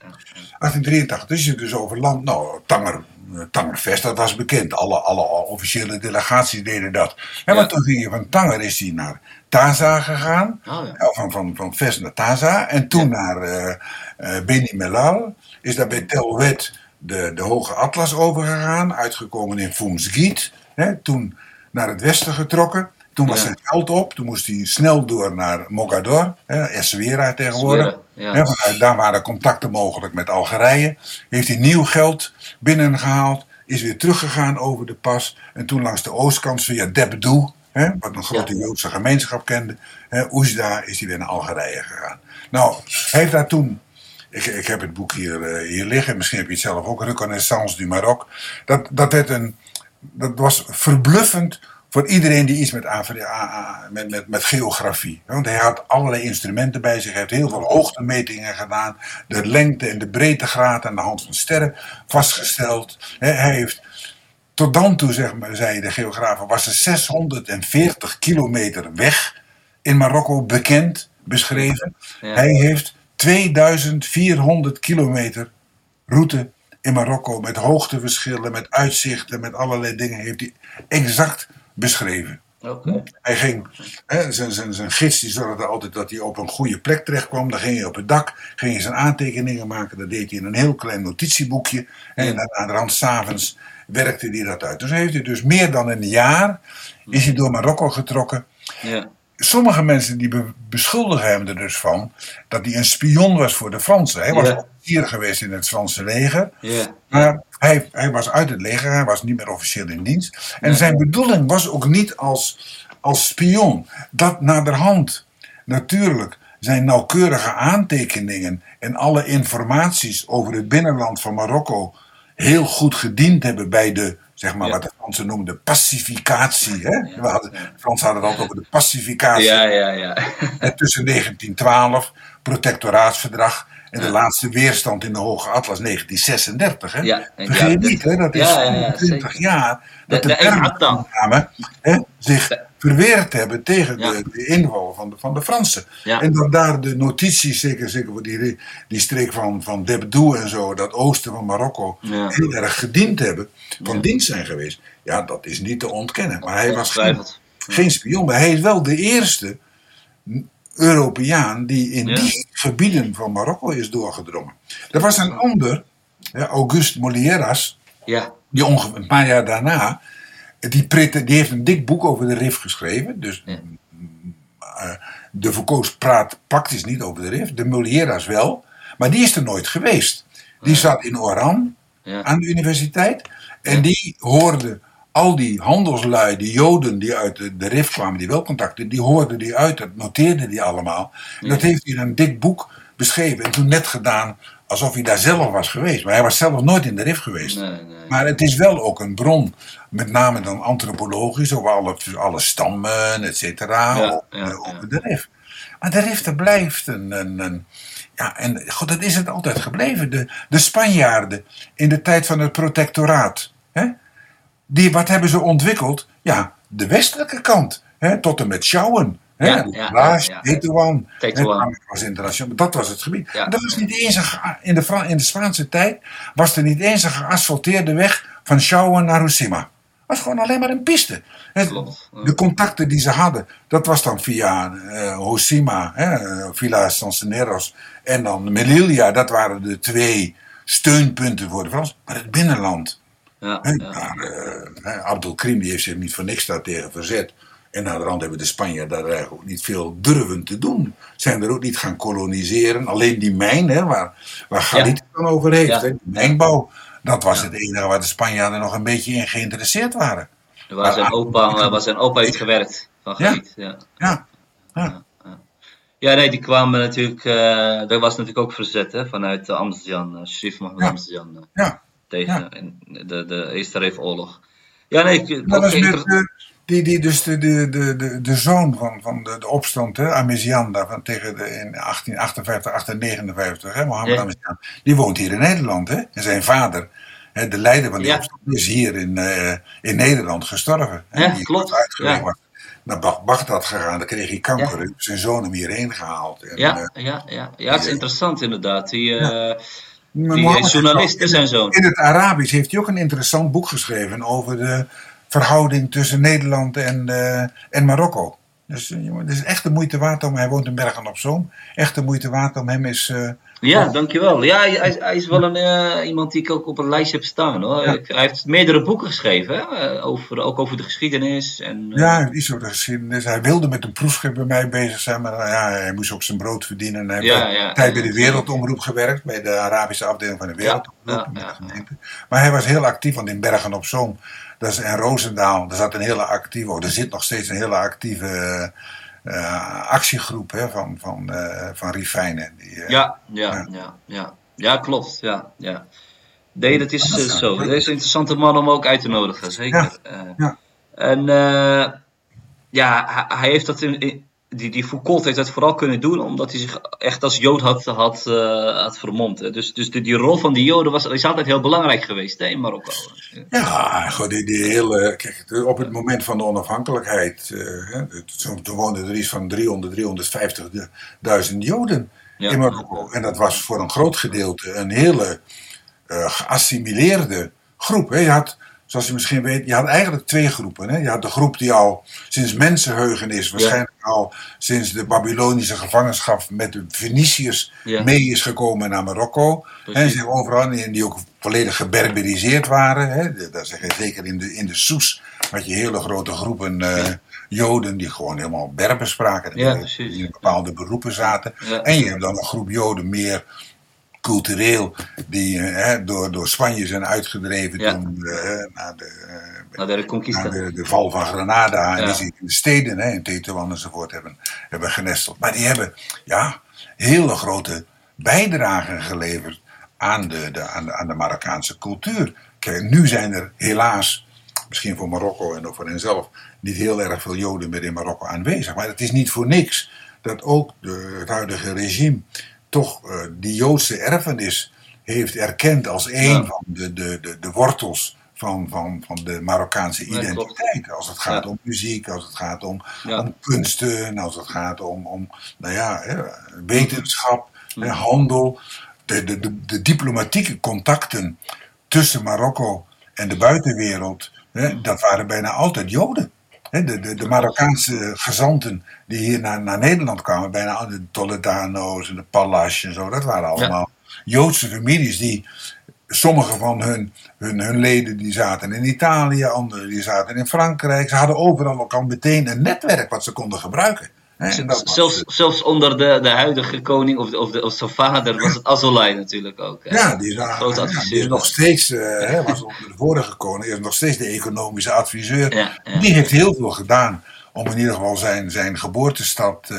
S2: 1883. Dus je dus over land. Nou, Tanger Tangervest, dat was bekend. Alle, alle officiële delegaties deden dat. En maar toen ging je van Tanger is hij naar Taza gegaan. Oh, ja. Van, van, van Vest naar Taza. En toen naar uh, Beni Melal. Is daar bij Telwet de, de Hoge Atlas overgegaan. Uitgekomen in Fumsgiet. Toen naar het westen getrokken. Toen was ja. zijn geld op. Toen moest hij snel door naar Mogador. Essaouira tegenwoordig. Ja. daar waren contacten mogelijk met Algerije. Heeft hij nieuw geld binnengehaald. Is weer teruggegaan over de pas. En toen langs de oostkant via Debdou hè, wat een grote ja. Joodse gemeenschap kende. Hè, Oesda is hij weer naar Algerije gegaan. Nou, heeft daar toen ik, ik, heb het boek hier, uh, hier liggen. Misschien heb je het zelf ook. Reconnaissance du Maroc. Dat, dat, werd een, dat was verbluffend voor iedereen die iets met, met, met, met geografie. Want hij had allerlei instrumenten bij zich. Hij heeft heel veel hoogtemetingen gedaan. De lengte en de breedtegraad aan de hand van sterren vastgesteld. Hij heeft tot dan toe, zeg maar, zei de geografen, was er 640 kilometer weg in Marokko bekend, beschreven. Hij heeft 2400 kilometer route in Marokko met hoogteverschillen, met uitzichten, met allerlei dingen, heeft hij exact beschreven. Okay. Hij ging, hè, zijn, zijn, zijn gids die zorgde altijd dat hij op een goede plek terecht kwam. Dan ging hij op het dak, ging hij zijn aantekeningen maken. Dat deed hij in een heel klein notitieboekje. En dan aan de rand s'avonds werkte hij dat uit. Dus heeft hij dus meer dan een jaar is hij door Marokko getrokken. Ja. sommige mensen die be- beschuldigen hem er dus van dat hij een spion was voor de Fransen. Hij was
S1: Ja.
S2: officier geweest in het Franse leger.
S1: Ja.
S2: Maar hij, hij was uit het leger, hij was niet meer officieel in dienst. En zijn bedoeling was ook niet als, als spion. Dat naderhand natuurlijk zijn nauwkeurige aantekeningen en alle informaties over het binnenland van Marokko heel goed gediend hebben bij de, zeg maar
S1: Ja.
S2: wat de Fransen noemden, pacificatie. Hè?
S1: Ja.
S2: We hadden, de Fransen hadden het altijd over de pacificatie.
S1: Ja, ja, ja.
S2: En tussen 1912, protectoraatsverdrag, en de laatste weerstand in de Hoge Atlas 1936. Hè?
S1: Ja,
S2: Vergeet
S1: ja,
S2: niet, hè, dat is
S1: ja, ja, ja,
S2: 20
S1: zeker.
S2: jaar dat
S1: De-
S2: de,
S1: de
S2: termen zich verweerd hebben tegen
S1: Ja.
S2: de, de inval van de, van de Fransen.
S1: Ja.
S2: En dat daar de notities, zeker, zeker voor die, die streek van, van Debdou en zo, dat oosten van Marokko,
S1: Ja.
S2: heel erg gediend hebben, van dienst zijn geweest. Ja, dat is niet te ontkennen. Maar hij was geen, spion, maar hij is wel de eerste Europeaan die in die gebieden van Marokko is doorgedrongen. Er was een ander, Auguste Molieras,
S1: Ja.
S2: die ongeveer een paar jaar daarna, die, die heeft een dik boek over de RIF geschreven. Dus
S1: Ja.
S2: eh, de Foucault praat praktisch niet over de RIF, de Molieras wel, maar die is er nooit geweest. Die zat in Oran
S1: Ja.
S2: aan de universiteit en die hoorde al die handelslui, die Joden die uit de, de RIF kwamen, die wel contacten, die hoorden die uit, dat noteerde die allemaal. En dat heeft hij in een dik boek beschreven en toen net gedaan alsof hij daar zelf was geweest. Maar hij was zelf nooit in de RIF geweest.
S1: Nee, nee.
S2: Maar het is wel ook een bron, met name dan antropologisch, over alle, alle stammen, et cetera,
S1: Ja,
S2: over,
S1: ja,
S2: over
S1: ja.
S2: de RIF. Maar de RIF, dat blijft een, een, een- ja, en god, dat is het altijd gebleven. De, de Spanjaarden in de tijd van het protectoraat, hè, die, wat hebben ze ontwikkeld? Ja, de westelijke kant, hè, tot en met Sjouwen.
S1: Ja, ja,
S2: was internationaal, dat was het gebied.
S1: Ja.
S2: Dat was niet eens een, in, de Fra- in de Spaanse tijd was er niet eens een geasfalteerde weg van Sjouwen naar Husima. Het was gewoon alleen maar een piste. Het- de contacten die ze hadden, dat was dan via eh Hosima, hè, eh, Villa Sanceneros en dan Melilla. Dat waren de twee steunpunten voor de Fransen. Maar het binnenland,
S1: Ja,
S2: daar, eh, hè, Abdel Krim die heeft zich niet voor niks daartegen verzet. En na de rand hebben de Spanjaarden daar eigenlijk ook niet veel durven te doen. Zijn er ook niet gaan koloniseren. Alleen die mijn, hè, waar, waar Galit het dan over heeft,
S1: Ja.
S2: hè, die mijnbouw. Dat was het enige waar de Spanjaarden nog een beetje in geïnteresseerd waren.
S1: Waar zijn opa, waar zijn opa heeft gewerkt. Van
S2: Ja.
S1: Galiet, ja.
S2: Ja, ja.
S1: Ja, nee, die kwamen natuurlijk. eh er was natuurlijk ook verzet hè, vanuit uh, Amsterdam, uh, Mohammed
S2: Ja.
S1: Amsterdam. eh,
S2: ja.
S1: tegen in de, de Eerste Reef-oorlog. Ja, nee, ik,
S2: Dat was met eh, die, die, dus de, de, de, de, de zoon van, van de, de opstand, hè, van tegen de, in 1858, 1859, hè, Mohammed
S1: Ja.
S2: Die woont hier in Nederland. Hè, en zijn vader, hè, de leider van die
S1: Ja.
S2: opstand, is hier in, eh, in Nederland gestorven. Hè,
S1: Ja,
S2: die
S1: klopt, ja.
S2: naar Bag- Bagdad gegaan, daar kreeg hij kanker. Zijn zoon hem hierheen gehaald. En,
S1: ja,
S2: eh,
S1: ja, ja, ja, het is
S2: Ja.
S1: interessant inderdaad. Die, eh, die journalist, is zijn zoon.
S2: In het Arabisch heeft hij ook een interessant boek geschreven over de verhouding tussen Nederland en, eh, en Marokko. Dus eh, het is echt de moeite waard om, hij woont in Bergen op Zoom, echt de moeite waard om hem eens...
S1: Ja, dankjewel. Ja, hij, hij- is wel een, eh, iemand die ik ook op een lijstje heb staan hoor.
S2: Ja.
S1: Hij heeft meerdere boeken geschreven, hè? eh, over, ook over de geschiedenis. En, eh,
S2: ja, iets over de geschiedenis. Hij wilde met een proefschip bij mij bezig zijn, maar ja, hij moest ook zijn brood verdienen. En hij heeft
S1: Ja,
S2: een
S1: ja,
S2: tijd bij de Wereldomroep gewerkt, bij de Arabische afdeling van de Wereldomroep. Maar hij was heel actief, want in Bergen op Zoom dat is, en Roosendaal, daar zat een hele actieve, oh, er zit nog steeds een hele actieve eh, actiegroep hè, van, van, eh van Rifijnen. Die, eh,
S1: Ja, ja,
S2: Ja.
S1: ja, ja. Ja, klopt. Ja, ja. Nee, dat is
S2: Dat
S1: zo. Dat is een interessante man om ook uit te nodigen, zeker. Eh,
S2: ja.
S1: En ja, hij, hij heeft dat in, in- die, die Foucault heeft dat vooral kunnen doen omdat hij zich echt als Jood had, had, eh, had vermomd. hè. Dus, dus die, die rol van die Joden was, is altijd heel belangrijk geweest hè, in Marokko.
S2: Ja, gewoon die, die hele. Kijk, de- op het moment van de onafhankelijkheid. eh, hè, toen, toen woonden er iets van 300, 350.000 Joden
S1: Ja.
S2: in Marokko. En dat was voor een groot gedeelte een hele eh, geassimileerde groep. Hè. Je had, zoals je misschien weet, je had eigenlijk twee groepen. Hè. Je had de groep die al sinds mensenheugenis, waarschijnlijk al sinds de Babylonische gevangenschap met de Feniciërs
S1: Ja.
S2: mee is gekomen naar Marokko. En zich overal, en die ook volledig geberberiseerd waren. Hè. Dat zeg je zeker in de, in de Soes, had je hele grote groepen eh, Joden die gewoon helemaal Berber spraken. Die in bepaalde beroepen zaten. En je hebt dan een groep Joden meer cultureel, die eh, hè, door, door Spanje zijn uitgedreven
S1: Ja.
S2: toen eh, naar de, eh,
S1: Na de
S2: de, de val van Granada. En die zich in de steden, hè, in Tetuan enzovoort, hebben, hebben genesteld. Maar die hebben ja, hele grote bijdragen geleverd aan de, de, aan, de, aan de Marokkaanse cultuur. Kijk, nu zijn er helaas, misschien voor Marokko en ook voor henzelf, niet heel erg veel Joden meer in Marokko aanwezig. Maar het is niet voor niks dat ook de, het huidige regime toch eh, die Joodse erfenis heeft erkend als een
S1: Ja.
S2: van de, de, de, de wortels van, van, van de Marokkaanse identiteit. Als het gaat
S1: Ja.
S2: om muziek, als het gaat om,
S1: Ja.
S2: om kunsten, als het gaat om, om nou ja, hè, wetenschap, hè, handel. De, de, de, de diplomatieke contacten tussen Marokko en de buitenwereld, hè, dat waren bijna altijd Joden. De, de, de Marokkaanse gezanten die hier naar, naar Nederland kwamen, bijna de Toledano's en de Palas en zo, dat waren allemaal Joodse families die sommige van hun, hun, hun leden die zaten in Italië, anderen die zaten in Frankrijk. Ze hadden overal ook al meteen een netwerk wat ze konden gebruiken.
S1: Zelfs, zelfs onder de, de huidige koning of, de, of, de, of zijn vader was het Azolai natuurlijk ook.
S2: Ja, die is, ja, die is nog steeds, eh, was onder de vorige koning, is nog steeds de economische adviseur.
S1: Ja, ja.
S2: Die heeft heel veel gedaan om in ieder geval zijn, zijn geboortestad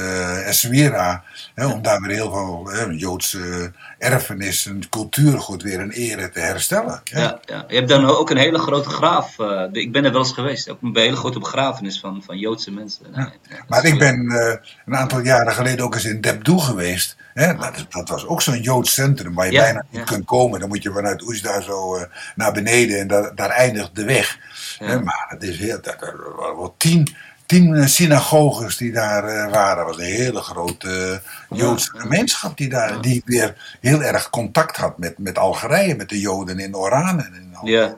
S2: Essaouira, hè, om daar weer heel veel hè, Joodse erfenis en cultuurgoed weer in ere te herstellen. hè.
S1: Ja, ja. Je hebt dan ook een hele grote graaf. eh, ik ben er wel eens geweest. Ook een hele grote begrafenis van, van Joodse mensen. Nee, ja, dat
S2: Maar ik ben eh, een aantal jaren geleden ook eens in Debdoe geweest. Hè? Dat, dat was ook zo'n Joods centrum waar je
S1: Ja,
S2: bijna niet kunt komen. Dan moet je vanuit Oesda zo naar beneden en daar, daar eindigt de weg. Hè, Maar het is heel, dat, er waren wel tien, tien synagoges die daar eh, waren. Dat was een hele grote eh, Joodse
S1: Ja.
S2: gemeenschap die daar die weer heel erg contact had met, met Algerije, met de Joden in Oran en in, Al-
S1: Ja,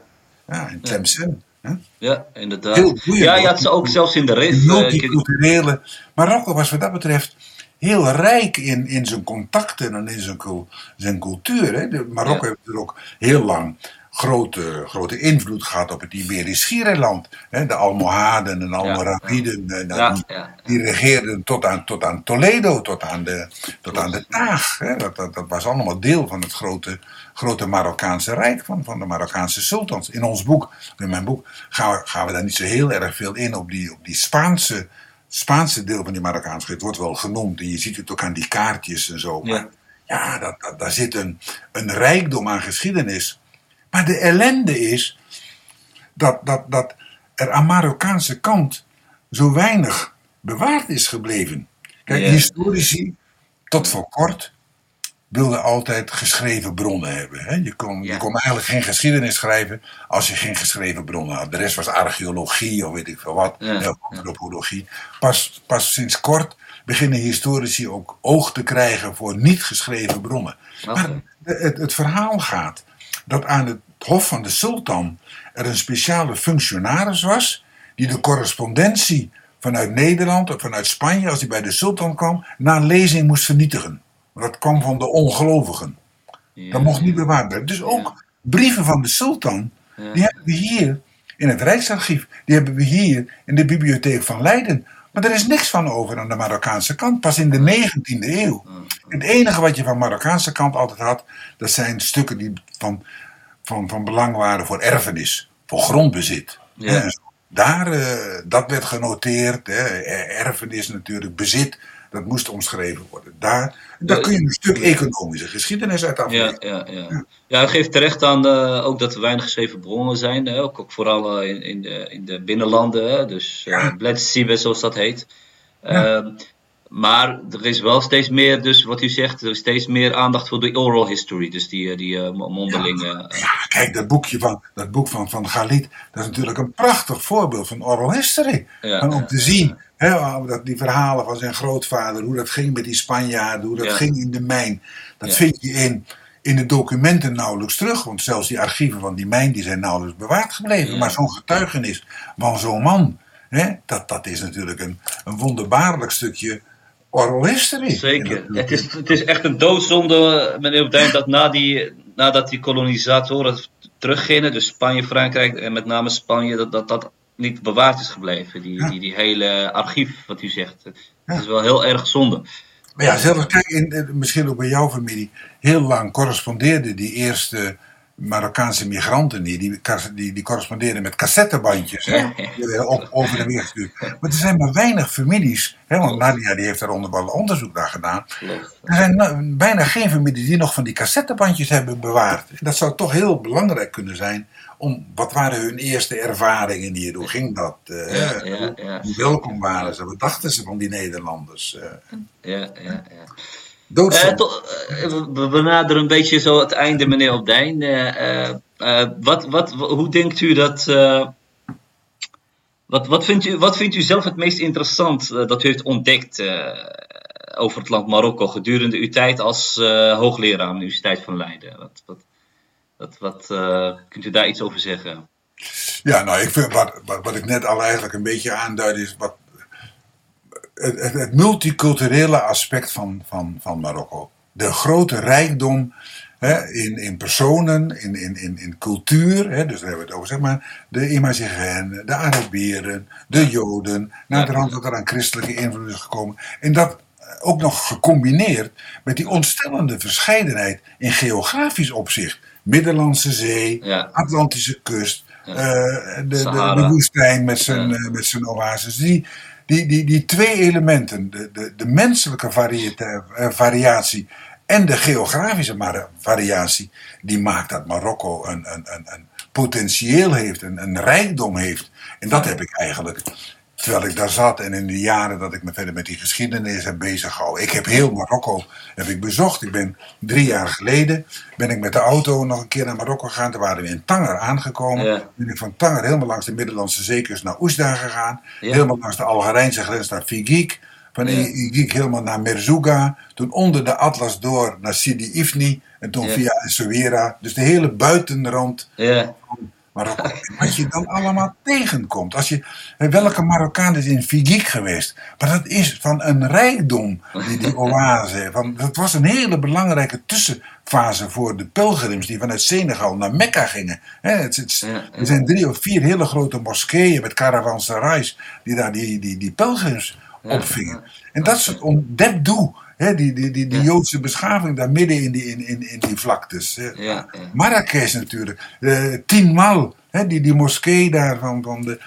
S2: ja, in Tlemcen. hè.
S1: ja, inderdaad.
S2: Heel
S1: ja, je had ze ook zelfs in de RIF. Eh,
S2: multiculturele. Marokko was wat dat betreft heel rijk in, in zijn contacten en in zijn, zijn cultuur. Hè. De, Marokko
S1: Ja.
S2: heeft er ook heel lang grote, grote invloed gehad op het Iberisch Schiereiland. Hè. De Almohaden en Almoraviden, eh, nou,
S1: ja,
S2: die,
S1: ja.
S2: die regeerden tot aan, tot aan Toledo, tot aan de, tot aan de Taag. Hè. Dat, dat, dat was allemaal deel van het grote, grote Marokkaanse Rijk, van, van de Marokkaanse sultans. In ons boek, in mijn boek, gaan we, gaan we daar niet zo heel erg veel in op die, op die Spaanse, Spaanse deel van die Marokkaanse Het wordt wel genoemd en je ziet het ook aan die kaartjes en zo.
S1: Ja.
S2: Maar ja, dat, dat, daar zit een, een rijkdom aan geschiedenis. Maar de ellende is dat, dat, dat er aan Marokkaanse kant zo weinig bewaard is gebleven. Kijk,
S1: Ja.
S2: historici, tot voor kort, wilden altijd geschreven bronnen hebben. Hè? Je, kon, je kon eigenlijk geen geschiedenis schrijven als je geen geschreven bronnen had. De rest was archeologie of weet ik veel wat,
S1: Ja.
S2: antropologie. Pas, pas sinds kort beginnen historici ook oog te krijgen voor niet geschreven bronnen. Maar het, het verhaal gaat dat aan het hof van de sultan er een speciale functionaris was die de correspondentie vanuit Nederland of vanuit Spanje, als hij bij de sultan kwam, na lezing moest vernietigen. Want dat kwam van de ongelovigen.
S1: Ja,
S2: Dat mocht niet bewaard blijven. Dus ook brieven van de sultan,
S1: Ja.
S2: die hebben we hier in het Rijksarchief, die hebben we hier in de bibliotheek van Leiden. Maar er is niks van over aan de Marokkaanse kant, pas in de 19e eeuw. Het enige wat je van Marokkaanse kant altijd had, dat zijn stukken die van, van, van belang waren voor erfenis, voor grondbezit.
S1: Ja.
S2: Daar, eh, dat werd genoteerd, hè, erfenis natuurlijk, bezit, dat moest omschreven worden. Daar, daar
S1: Ja,
S2: kun je een stuk economische geschiedenis uit
S1: Ja,
S2: afleiden.
S1: ja, ja. ja, het geeft terecht aan eh, ook dat er weinig geschreven bronnen zijn. Hè? Ook, ook vooral eh, in, in, de, in de binnenlanden, hè? dus uh,
S2: Ja.
S1: Zoals dat heet.
S2: Ja.
S1: Maar er is wel steeds meer, dus wat u zegt, er is steeds meer aandacht voor de oral history. Dus die, eh, die eh, mondelinge. eh,
S2: Ja, kijk, dat, boekje van, dat boek van, van Galit, dat is natuurlijk een prachtig voorbeeld van oral history.
S1: Ja,
S2: om te zien, hè, dat, die verhalen van zijn grootvader, hoe dat ging met die Spanjaarden, hoe dat ging in de mijn. Dat vind je in, in de documenten nauwelijks terug, want zelfs die archieven van die mijn die zijn nauwelijks bewaard gebleven. Maar zo'n getuigenis van zo'n man, hè, dat, dat is natuurlijk een, een wonderbaarlijk stukje oral history.
S1: Zeker. Het is, het is echt een doodzonde, meneer Opdijn, dat na die, nadat die kolonisatoren teruggingen, dus Spanje, Frankrijk en met name Spanje, dat, dat, dat niet bewaard is gebleven. Die, die, die hele archief, wat u zegt. Dat is wel heel erg zonde.
S2: Maar ja, zelfs kijk, in, misschien ook bij jouw familie, heel lang correspondeerde die eerste Marokkaanse migranten die, die, die, die correspondeerden met cassettebandjes hè, op, over de weg Maar er zijn maar weinig families, hè, want Nadia die heeft daar wel onderzoek naar gedaan. Er zijn bijna geen families die nog van die cassettebandjes hebben bewaard. Dat zou toch heel belangrijk kunnen zijn om, wat waren hun eerste ervaringen hier? Hoe ging dat? Uh, ja, ja, ja. Hoe welkom waren ze? Wat dachten ze van die Nederlanders? Uh,
S1: ja, ja, ja. Uh, we benaderen een beetje zo het einde, meneer Opdijn. wat, wat, hoe denkt u dat. wat, wat, vindt u, wat vindt u zelf het meest interessant dat u heeft ontdekt over het land Marokko gedurende uw tijd als hoogleraar aan de Universiteit van Leiden? Wat, wat, wat, wat kunt u daar iets over zeggen?
S2: Ja, nou, ik vind, wat, wat, wat ik net al eigenlijk een beetje aanduidde, is wat, het, het, multiculturele aspect van, van, van Marokko. De grote rijkdom hè, in, in personen, in, in, in, in cultuur. Hè, dus daar hebben we het over, zeg maar. De Imagigenen, de Arabieren, de Joden. De rand dat er aan christelijke invloed is gekomen. En dat ook nog gecombineerd met die ontstellende verscheidenheid in geografisch opzicht. Middellandse Zee, Atlantische kust, uh, de, de, de, woestijn met zijn, uh, met zijn oases. Die, die, die, die twee elementen, de, de, de menselijke eh, variatie en de geografische variatie, die maakt dat Marokko een, een, een, een potentieel heeft, een, een rijkdom heeft. En dat heb ik eigenlijk Terwijl ik daar zat en in de jaren dat ik me verder met die geschiedenis heb bezig gehouden. Ik heb heel Marokko heb ik bezocht. Ik ben drie jaar geleden ben ik met de auto nog een keer naar Marokko gegaan. Toen waren we in Tanger aangekomen. Ja. Ben ik van Tanger helemaal langs de Middellandse zeekust naar Oesda gegaan. Helemaal langs de Algerijnse grens naar Figik. Van ja. Figik helemaal naar Merzouga. Toen onder de Atlas door naar Sidi Ifni. En toen via Essaouira. Dus de hele buitenrand van Marokko. wat je dan allemaal tegenkomt. Als je, welke Marokkaan is in Figik geweest? Maar dat is van een rijkdom, die, die oase. Van, dat was een hele belangrijke tussenfase voor de pelgrims die vanuit Senegal naar Mekka gingen. het, het, er zijn drie of vier hele grote moskeeën met caravanserais die daar die, die, die pelgrims opvingen. En dat soort ontdekdoe Hè, die, die, die, die Joodse beschaving daar midden in die, in, in, in die vlaktes. Ja. Marrakesh natuurlijk. Uh, Tienmal, hè, die, die moskee daar van, van de,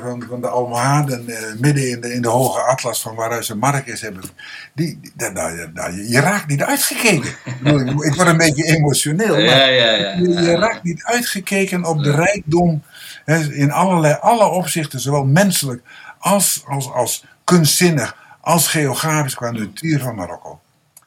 S2: van, van de Almohaden, uh, midden in de, in de hoge atlas van waaruit ze Marrakesh hebben. Die, die, nou, nou, je, raakt niet uitgekeken. ik word een beetje emotioneel. Maar je, je, raakt niet uitgekeken op de rijkdom hè, in allerlei, alle opzichten, zowel menselijk als, als, als kunstzinnig als geografisch qua natuur van Marokko.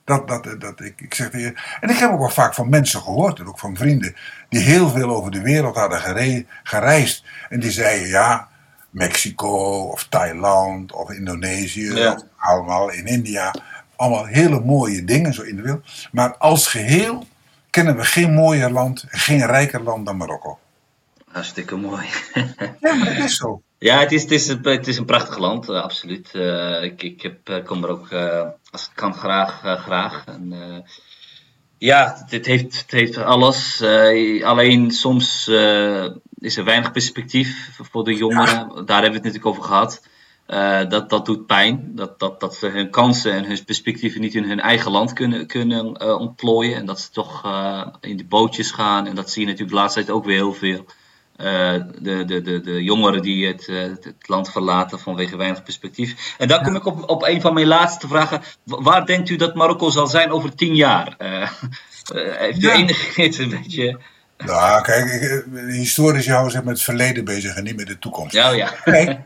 S2: Dat, dat, dat, ik, ik zeg. En ik heb ook wel vaak van mensen gehoord, en ook van vrienden, die heel veel over de wereld hadden gereisd. En die zeiden, ja, Mexico of Thailand of Indonesië, allemaal in India. Allemaal hele mooie dingen zo in de wereld. Maar als geheel kennen we geen mooier land, geen rijker land dan Marokko.
S1: Hartstikke mooi.
S2: ja, maar dat is zo.
S1: Ja, het is, het is, het is een prachtig land, uh, absoluut. Uh, ik, ik heb, uh, kom er ook, als het kan, graag. graag. En, ja, het heeft, het heeft alles. alleen soms is er weinig perspectief voor de jongeren. Daar hebben we het natuurlijk over gehad. dat, dat doet pijn. Dat, dat, dat ze hun kansen en hun perspectieven niet in hun eigen land kunnen, kunnen ontplooien. En dat ze toch in de bootjes gaan. En dat zie je natuurlijk de laatste tijd ook weer heel veel. Eh, de, de, de, de jongeren die het, eh, het, land verlaten vanwege weinig perspectief. En daar kom ik op, op een van mijn laatste vragen. Waar denkt u dat Marokko zal zijn over tien jaar? Uh, heeft u ja. enige een beetje...
S2: Nou, kijk, historisch houden zich met het verleden bezig en niet met de toekomst.
S1: Ja, ja.
S2: Kijk,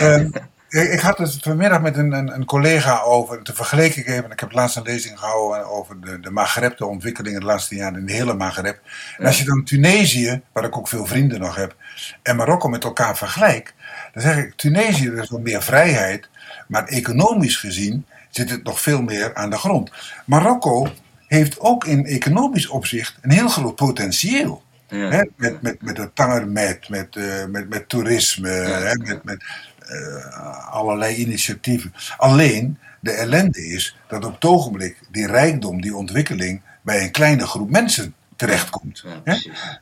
S2: um, ik had het vanmiddag met een, een, een collega over. Te vergeleken ik even. Ik heb laatst een lezing gehouden over de, de Maghreb, de ontwikkelingen de laatste jaren in de hele Maghreb. En als je dan Tunesië, waar ik ook veel vrienden nog heb, en Marokko met elkaar vergelijkt, dan zeg ik: Tunesië, er is wat meer vrijheid. Maar economisch gezien zit het nog veel meer aan de grond. Marokko heeft ook in economisch opzicht een heel groot potentieel. Ja. met, met, met het tangermet, met, uh, met, met toerisme, ja. met, met uh, allerlei initiatieven. Alleen de ellende is dat op het ogenblik die rijkdom, die ontwikkeling bij een kleine groep mensen terechtkomt. Ja,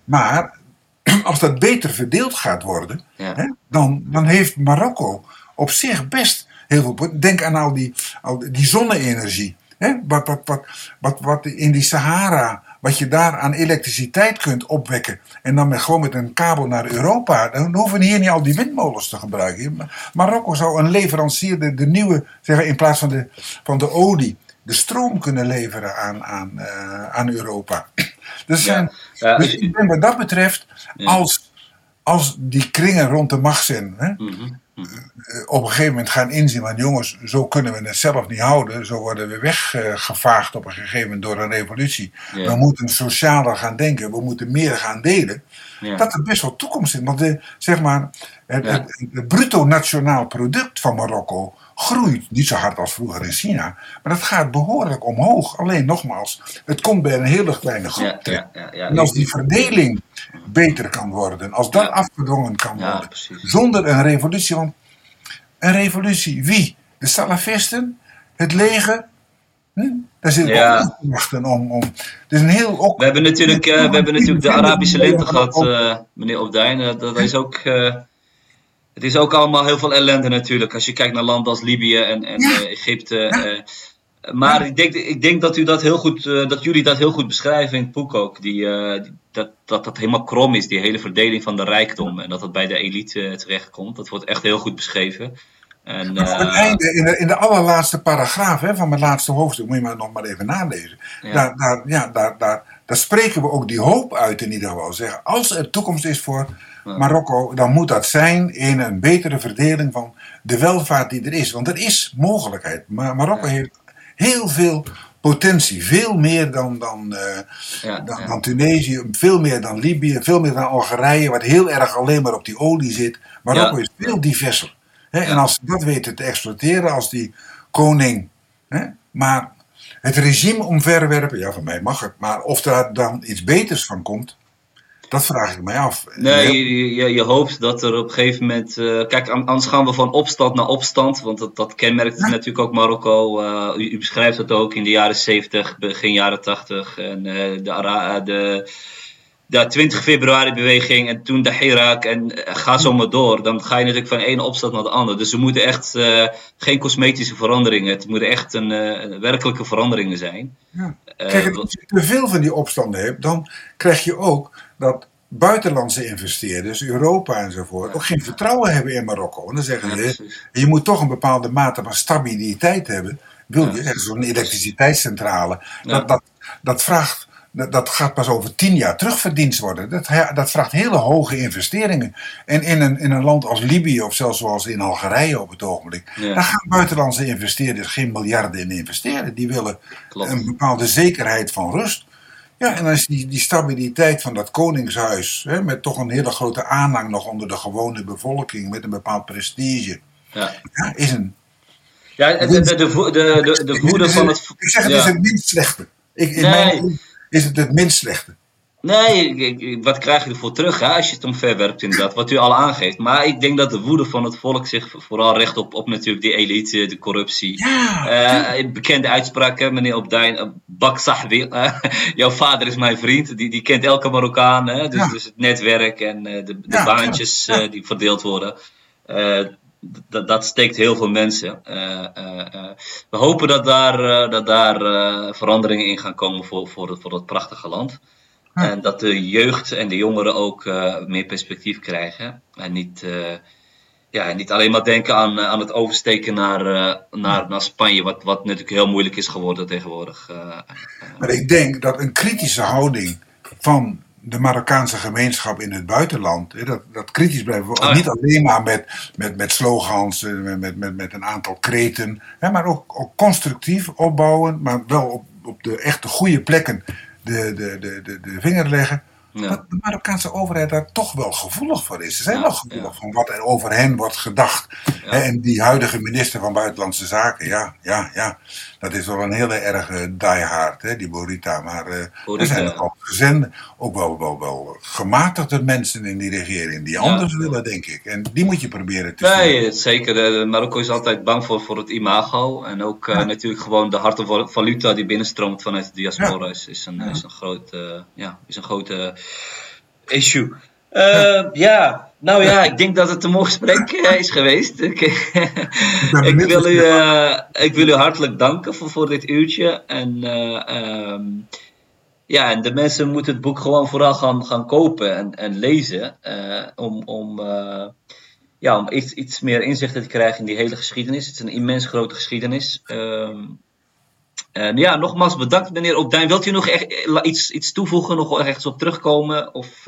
S2: maar als dat beter verdeeld gaat worden,
S1: Ja.
S2: hè, dan, dan heeft Marokko op zich best heel veel. Denk aan al die, al die zonne-energie. Hè? Wat, wat, wat, wat, wat in die Sahara, wat je daar aan elektriciteit kunt opwekken. En dan met, gewoon met een kabel naar Europa. Dan hoeven hier niet al die windmolens te gebruiken. Maar Marokko zou een leverancier, de, de nieuwe, zeggen, in plaats van de, van de olie, de stroom kunnen leveren aan, aan, eh, aan Europa. Dus,
S1: Ja. Ja,
S2: dus ik denk wat dat betreft,
S1: Ja.
S2: als, als die kringen rond de macht zijn, hè,
S1: mhm.
S2: Eh, op een gegeven moment gaan inzien, want jongens, zo kunnen we het zelf niet houden. Zo worden we weggevaagd op een gegeven moment door een revolutie.
S1: Ja.
S2: We moeten socialer gaan denken, we moeten meer gaan delen.
S1: Ja.
S2: Dat er best wel toekomst in. Want de, zeg maar, het,
S1: Ja.
S2: het, het bruto nationaal product van Marokko groeit niet zo hard als vroeger in China. Maar dat gaat behoorlijk omhoog. Alleen nogmaals, het komt bij een hele kleine groep
S1: Ja,
S2: terecht.
S1: ja, ja, ja.
S2: En als die verdeling beter kan worden, als dat afgedwongen kan worden, zonder een revolutie. Want een revolutie, wie? De salafisten? Het leger? Hm? Daar zit
S1: Ja.
S2: wachten om. om. Is een heel. Ook,
S1: We hebben natuurlijk, eh, we hebben natuurlijk de Arabische lente gehad, eh, meneer Opdijn. Eh, dat is ook, het is ook allemaal heel veel ellende natuurlijk. Als je kijkt naar landen als Libië en, en
S2: Ja.
S1: eh, Egypte. eh. maar ik, denk, ik denk dat, u dat, heel goed, eh, dat jullie dat heel goed beschrijven in het boek ook. Die, die- dat, dat dat helemaal krom is, die hele verdeling van de rijkdom. En dat dat bij de elite eh, terechtkomt. Dat wordt echt heel goed beschreven. En,
S2: Maar het einde, in de, in de allerlaatste paragraaf hè, van mijn laatste hoofdstuk, moet je maar nog maar even nalezen.
S1: Ja.
S2: Daar, daar, ja, daar, daar, daar spreken we ook die hoop uit in ieder geval. Zeggen, als er toekomst is voor. Marokko, dan moet dat zijn in een betere verdeling van de welvaart die er is. Want er is mogelijkheid. Maar Marokko heeft heel veel potentie. Veel meer dan, dan, eh,
S1: ja,
S2: dan,
S1: ja.
S2: dan Tunesië, veel meer dan Libië, veel meer dan Algerije, wat heel erg alleen maar op die olie zit. Marokko
S1: Ja.
S2: is veel diverser. Hè? En als ze dat weten te exploiteren, als die koning. Hè? Maar het regime omverwerpen, ja, van mij mag het. Maar of daar dan iets beters van komt, dat vraag ik mij af.
S1: Nee, je, je, je hoopt dat er op een gegeven moment. eh, kijk, an- anders gaan we van opstand naar opstand. Want dat, dat kenmerkt
S2: Ja.
S1: natuurlijk ook Marokko. eh, u, u beschrijft dat ook in de jaren 70, begin jaren 80. En eh, de, de, de 20 februari beweging en toen de Hirak. En ga zo maar door. Dan ga je natuurlijk van de ene opstand naar de andere. Dus er moeten echt geen cosmetische veranderingen. Het moeten echt een, werkelijke veranderingen zijn.
S2: Ja. Kijk, als je te veel van die opstanden hebt, dan krijg je ook dat buitenlandse investeerders, Europa enzovoort, ook geen vertrouwen hebben in Marokko. En dan zeggen ze, je moet toch een bepaalde mate van stabiliteit hebben. Wil je, zo'n elektriciteitscentrale, dat, dat, dat vraagt. Dat, dat gaat pas over tien jaar terugverdiend worden. Dat, dat vraagt hele hoge investeringen. En in een, in een land als Libië, of zelfs zoals in Algerije op het ogenblik,
S1: Ja.
S2: daar gaan buitenlandse investeerders geen miljarden in investeren. Die willen
S1: Klopt.
S2: een bepaalde zekerheid van rust. Ja, en als die, die stabiliteit van dat koningshuis, hè, met toch een hele grote aanhang nog onder de gewone bevolking, met een bepaald prestige,
S1: Ja.
S2: ja, is een.
S1: Ja, de, de, de, de, de, woede van het.
S2: Ik zeg het
S1: ja.
S2: is het minst slechte. Ik, in
S1: Nee.
S2: mijn is het het minst slechte.
S1: Nee, wat krijg je ervoor terug hè, als je het omverwerpt inderdaad, wat u al aangeeft. Maar ik denk dat de woede van het volk zich vooral recht op, op natuurlijk die elite, de corruptie.
S2: Ja,
S1: Eh, bekende uitspraak, hè, meneer Opdijn, eh, Bak Sahbi, eh, jouw vader is mijn vriend, die, die kent elke Marokkaan, hè, dus,
S2: Ja.
S1: dus het netwerk en de, de
S2: Ja,
S1: baantjes die verdeeld worden. Dat, dat steekt heel veel mensen. We hopen dat daar, dat daar veranderingen in gaan komen voor, voor, het, voor dat prachtige land.
S2: Ja.
S1: En dat de jeugd en de jongeren ook eh, meer perspectief krijgen. En niet, eh, ja, niet alleen maar denken aan, eh, aan het oversteken naar, naar, naar Spanje, wat, wat natuurlijk heel moeilijk is geworden tegenwoordig.
S2: Maar ik denk dat een kritische houding van de Marokkaanse gemeenschap in het buitenland, hè, dat, dat kritisch blijven,
S1: Oh ja.
S2: niet alleen maar met, met, met slogans, met, met, met, met een aantal kreten, hè, maar ook, ook constructief opbouwen, maar wel op, op de echte goede plekken de, de, de, de, de vinger leggen.
S1: ja.
S2: Dat de Marokkaanse overheid daar toch wel gevoelig voor is. Ze zijn
S1: Ja,
S2: wel gevoelig
S1: ja.
S2: van wat er over hen wordt gedacht. En die huidige minister van Buitenlandse Zaken, ja, ja, ja. Dat is wel een hele erge diehard, hè, die Borita. Maar eh, er zijn ook al ook wel, wel, wel gematigde mensen in die regering die
S1: Ja.
S2: anders willen, denk ik. En die moet je proberen te sturen.
S1: Nee, zeker. Eh, Marokko is altijd bang voor, voor het imago. En ook eh, natuurlijk gewoon de harde val- valuta die binnenstroomt vanuit de diaspora is, is, een, is een groot, ja, is een grote issue. Uh, ja, nou ja, ik denk dat het een mooi gesprek is geweest. ik, ik, wil u, ik wil u hartelijk danken voor, voor dit uurtje. En um, ja, en de mensen moeten het boek gewoon vooral gaan, gaan kopen en, en lezen. Uh, om om, ja, om iets, iets meer inzichten te krijgen in die hele geschiedenis. Het is een immens grote geschiedenis. Um, en ja, nogmaals bedankt meneer Opdijn. Wilt u nog echt iets, iets toevoegen, nog ergens op terugkomen? Of.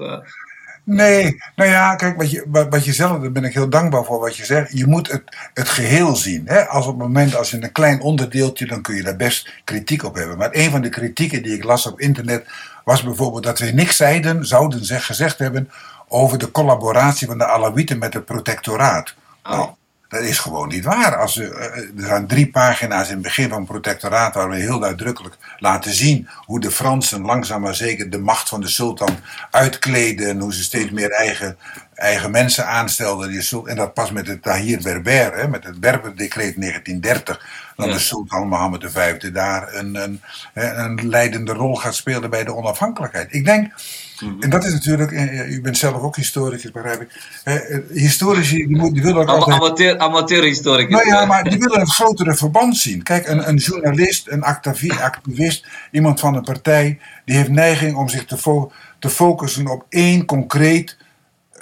S2: Nee, nou ja, kijk, wat je, wat je zelf, daar ben ik heel dankbaar voor wat je zegt. Je moet het, het geheel zien. Hè? Als op het moment, als je een klein onderdeeltje, dan kun je daar best kritiek op hebben. Maar een van de kritieken die ik las op internet was bijvoorbeeld dat we niks zeiden, zouden zeg, gezegd hebben over de collaboratie van de Alawieten met het protectoraat. Oh. Dat is gewoon niet waar. Als er, eh, er zijn drie pagina's in het begin van het protectoraat waar we heel duidelijk laten zien hoe de Fransen langzaam maar zeker de macht van de sultan uitkleden en hoe ze steeds meer eigen, eigen mensen aanstelden. En dat pas met het Tahir Berber, hè, met het Berber-decreet 1930, dat de sultan Mohammed V daar een, een, een leidende rol gaat spelen bij de onafhankelijkheid. Ik denk Mhm. En dat is natuurlijk, u bent zelf ook historicus, begrijp ik. Eh, historici, die, die willen ook altijd...
S1: Amateur, amateurhistoricus.
S2: Nou ja, maar die willen een grotere verband zien. Kijk, een, een journalist, een activist, iemand van een partij, die heeft neiging om zich te, fo te focussen op één concreet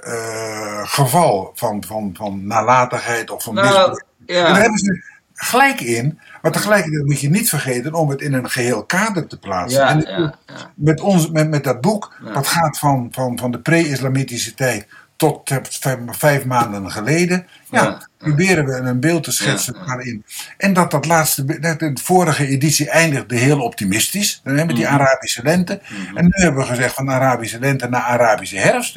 S2: uh, geval van, van, van nalatigheid of van nou, Ja. daar hebben ze gelijk in. Maar tegelijkertijd moet je niet vergeten om het in een geheel kader te plaatsen. en ja, Met, ons, met, met dat boek, dat gaat van, van, van de pre-islamitische tijd tot vijf, maanden geleden. Ja, proberen we een beeld te schetsen daarin. En dat dat laatste, de vorige editie eindigde heel optimistisch. Dan hebben we die mhm. Arabische lente. Mhm. En nu hebben we gezegd van Arabische lente naar Arabische herfst.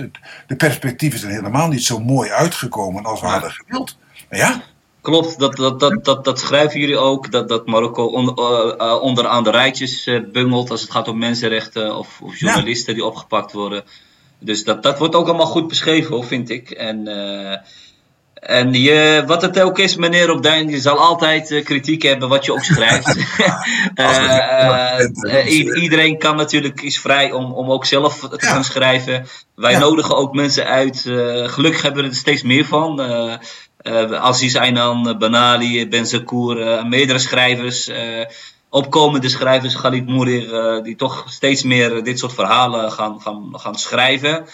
S2: De perspectieven zijn helemaal niet zo mooi uitgekomen als we hadden gewild. Ja,
S1: Klopt, dat, dat, dat, dat, dat schrijven jullie ook. Dat, dat Marokko on, uh, onderaan de rijtjes uh, bungelt als het gaat om mensenrechten of, of journalisten die opgepakt worden. Dus dat, dat wordt ook allemaal goed beschreven, vind ik. En, uh, en je, wat het ook is, meneer Opdijn, je zal altijd kritiek hebben wat je ook schrijft. iedereen kan natuurlijk, is vrij om, om ook zelf te gaan schrijven. Wij nodigen ook mensen uit. gelukkig hebben we er steeds meer van. Uh, Aziz Aynan, Benali, Benzakour, uh, meerdere schrijvers, opkomende schrijvers, Khalid Mourir, die toch steeds meer dit soort verhalen gaan, gaan, gaan schrijven.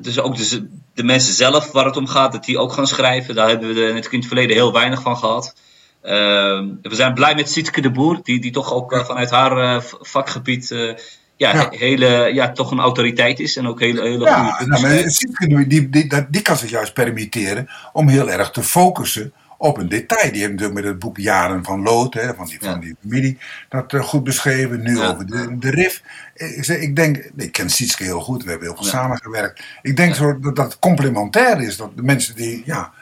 S1: dus ook dus de mensen zelf waar het om gaat, dat die ook gaan schrijven. Daar hebben we in het verleden heel weinig van gehad. we zijn blij met Sietke de Boer, die, die toch ook vanuit haar vakgebied ja, Hele, ja, toch een autoriteit is en ook hele, hele
S2: ja, goede nou, maar die, die, die, kan zich juist permitteren om heel erg te focussen op een detail. Die heeft natuurlijk met het boek Jaren van Lood, hè, van, die, van die familie, dat uh, goed beschreven. Nu over de, de RIF. Ik, ik denk, ik ken Sietske heel goed, we hebben heel veel samengewerkt. Ik denk zo dat dat complementair is, dat de mensen die ja,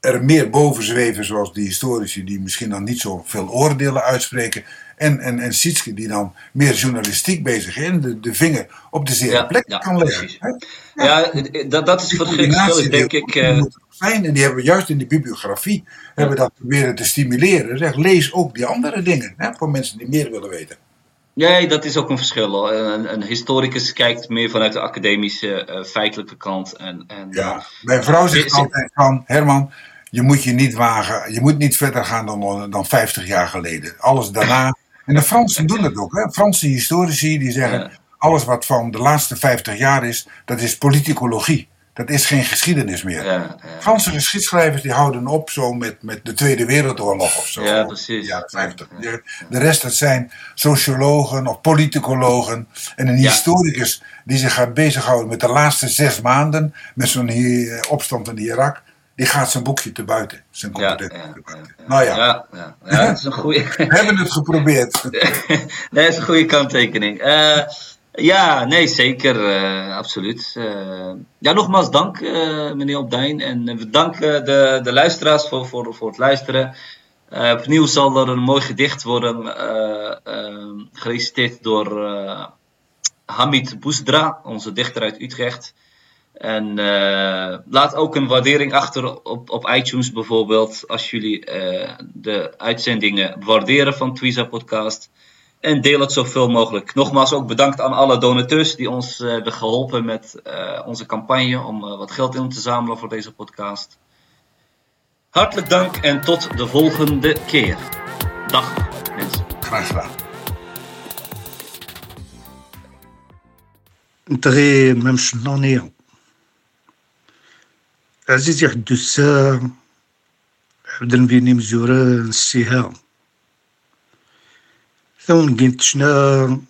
S2: er meer boven zweven, zoals die historici die misschien dan niet zo veel oordelen uitspreken, en, en, en Sietske die dan meer journalistiek bezig is en de, de vinger op de zere plek kan leggen.
S1: Ja, dat, dat is verschil, denk ik. Uh...
S2: Fijn, en die hebben we juist in de bibliografie hebben dat proberen te stimuleren. Zeg, lees ook die andere dingen hè, voor mensen die meer willen weten.
S1: Nee, dat is ook een verschil. Een, een, historicus kijkt meer vanuit de academische, uh, feitelijke kant. En, en,
S2: ja, mijn vrouw zegt altijd van, Herman, je moet je niet wagen, je moet niet verder gaan dan, dan 50 jaar geleden. Alles daarna en de Fransen doen dat ook. Hè? Franse historici die zeggen: alles wat van de laatste 50 jaar is, dat is politicologie. Dat is geen geschiedenis meer. Ja, ja. Franse geschiedschrijvers die houden op zo met, met de Tweede Wereldoorlog of zo.
S1: Ja, precies.
S2: Ja, 50. De rest dat zijn sociologen of politicologen. En een historicus die zich gaat bezighouden met de laatste zes maanden. Met zo'n opstand in Irak die gaat zijn boekje te buiten. Zijn competentie ja, te buiten. nou ja.
S1: Ja, ja. ja, dat is een goede.
S2: We hebben het geprobeerd.
S1: dat is een goede kanttekening. Uh, ja, nee, zeker. Uh, absoluut. Uh, ja, nogmaals dank, meneer Opdijn. En we danken de, de luisteraars voor, voor, voor het luisteren. opnieuw zal er een mooi gedicht worden gereciteerd door Hamid Boesdra, onze dichter uit Utrecht. En uh, laat ook een waardering achter op, op iTunes bijvoorbeeld. Als jullie uh, de uitzendingen waarderen van Twiza Podcast. En deel het zoveel mogelijk. Nogmaals ook bedankt aan alle donateurs die ons eh, hebben geholpen met onze campagne. Om wat geld in te zamelen voor deze podcast. Hartelijk dank en tot de volgende keer. Dag mensen.
S2: Graag gedaan.
S3: Drie mensen nog niet. عزيزي حدو الساعة عبد المبيني مزوران السيها ثون قيمت شنا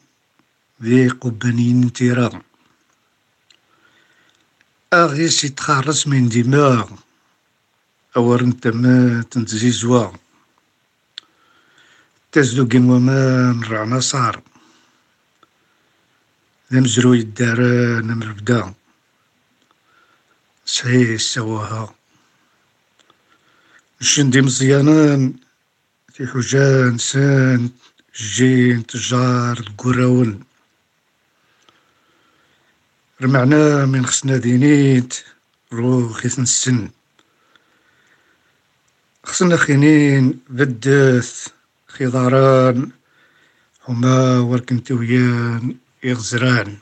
S3: ذي قبانين تيرا أغيس يتخرص من دماغ أور نتا تما تزدو قيم وما نرعنا صار. ذا مزروي الدار نمر بداهم صحيح سواها الشندي مزيانان في حجان سان الجين تجار القراون رمعنا من خصنا دينيت روخ السن خصنا خينين بدث خضاران هما وركنتويان يغزران.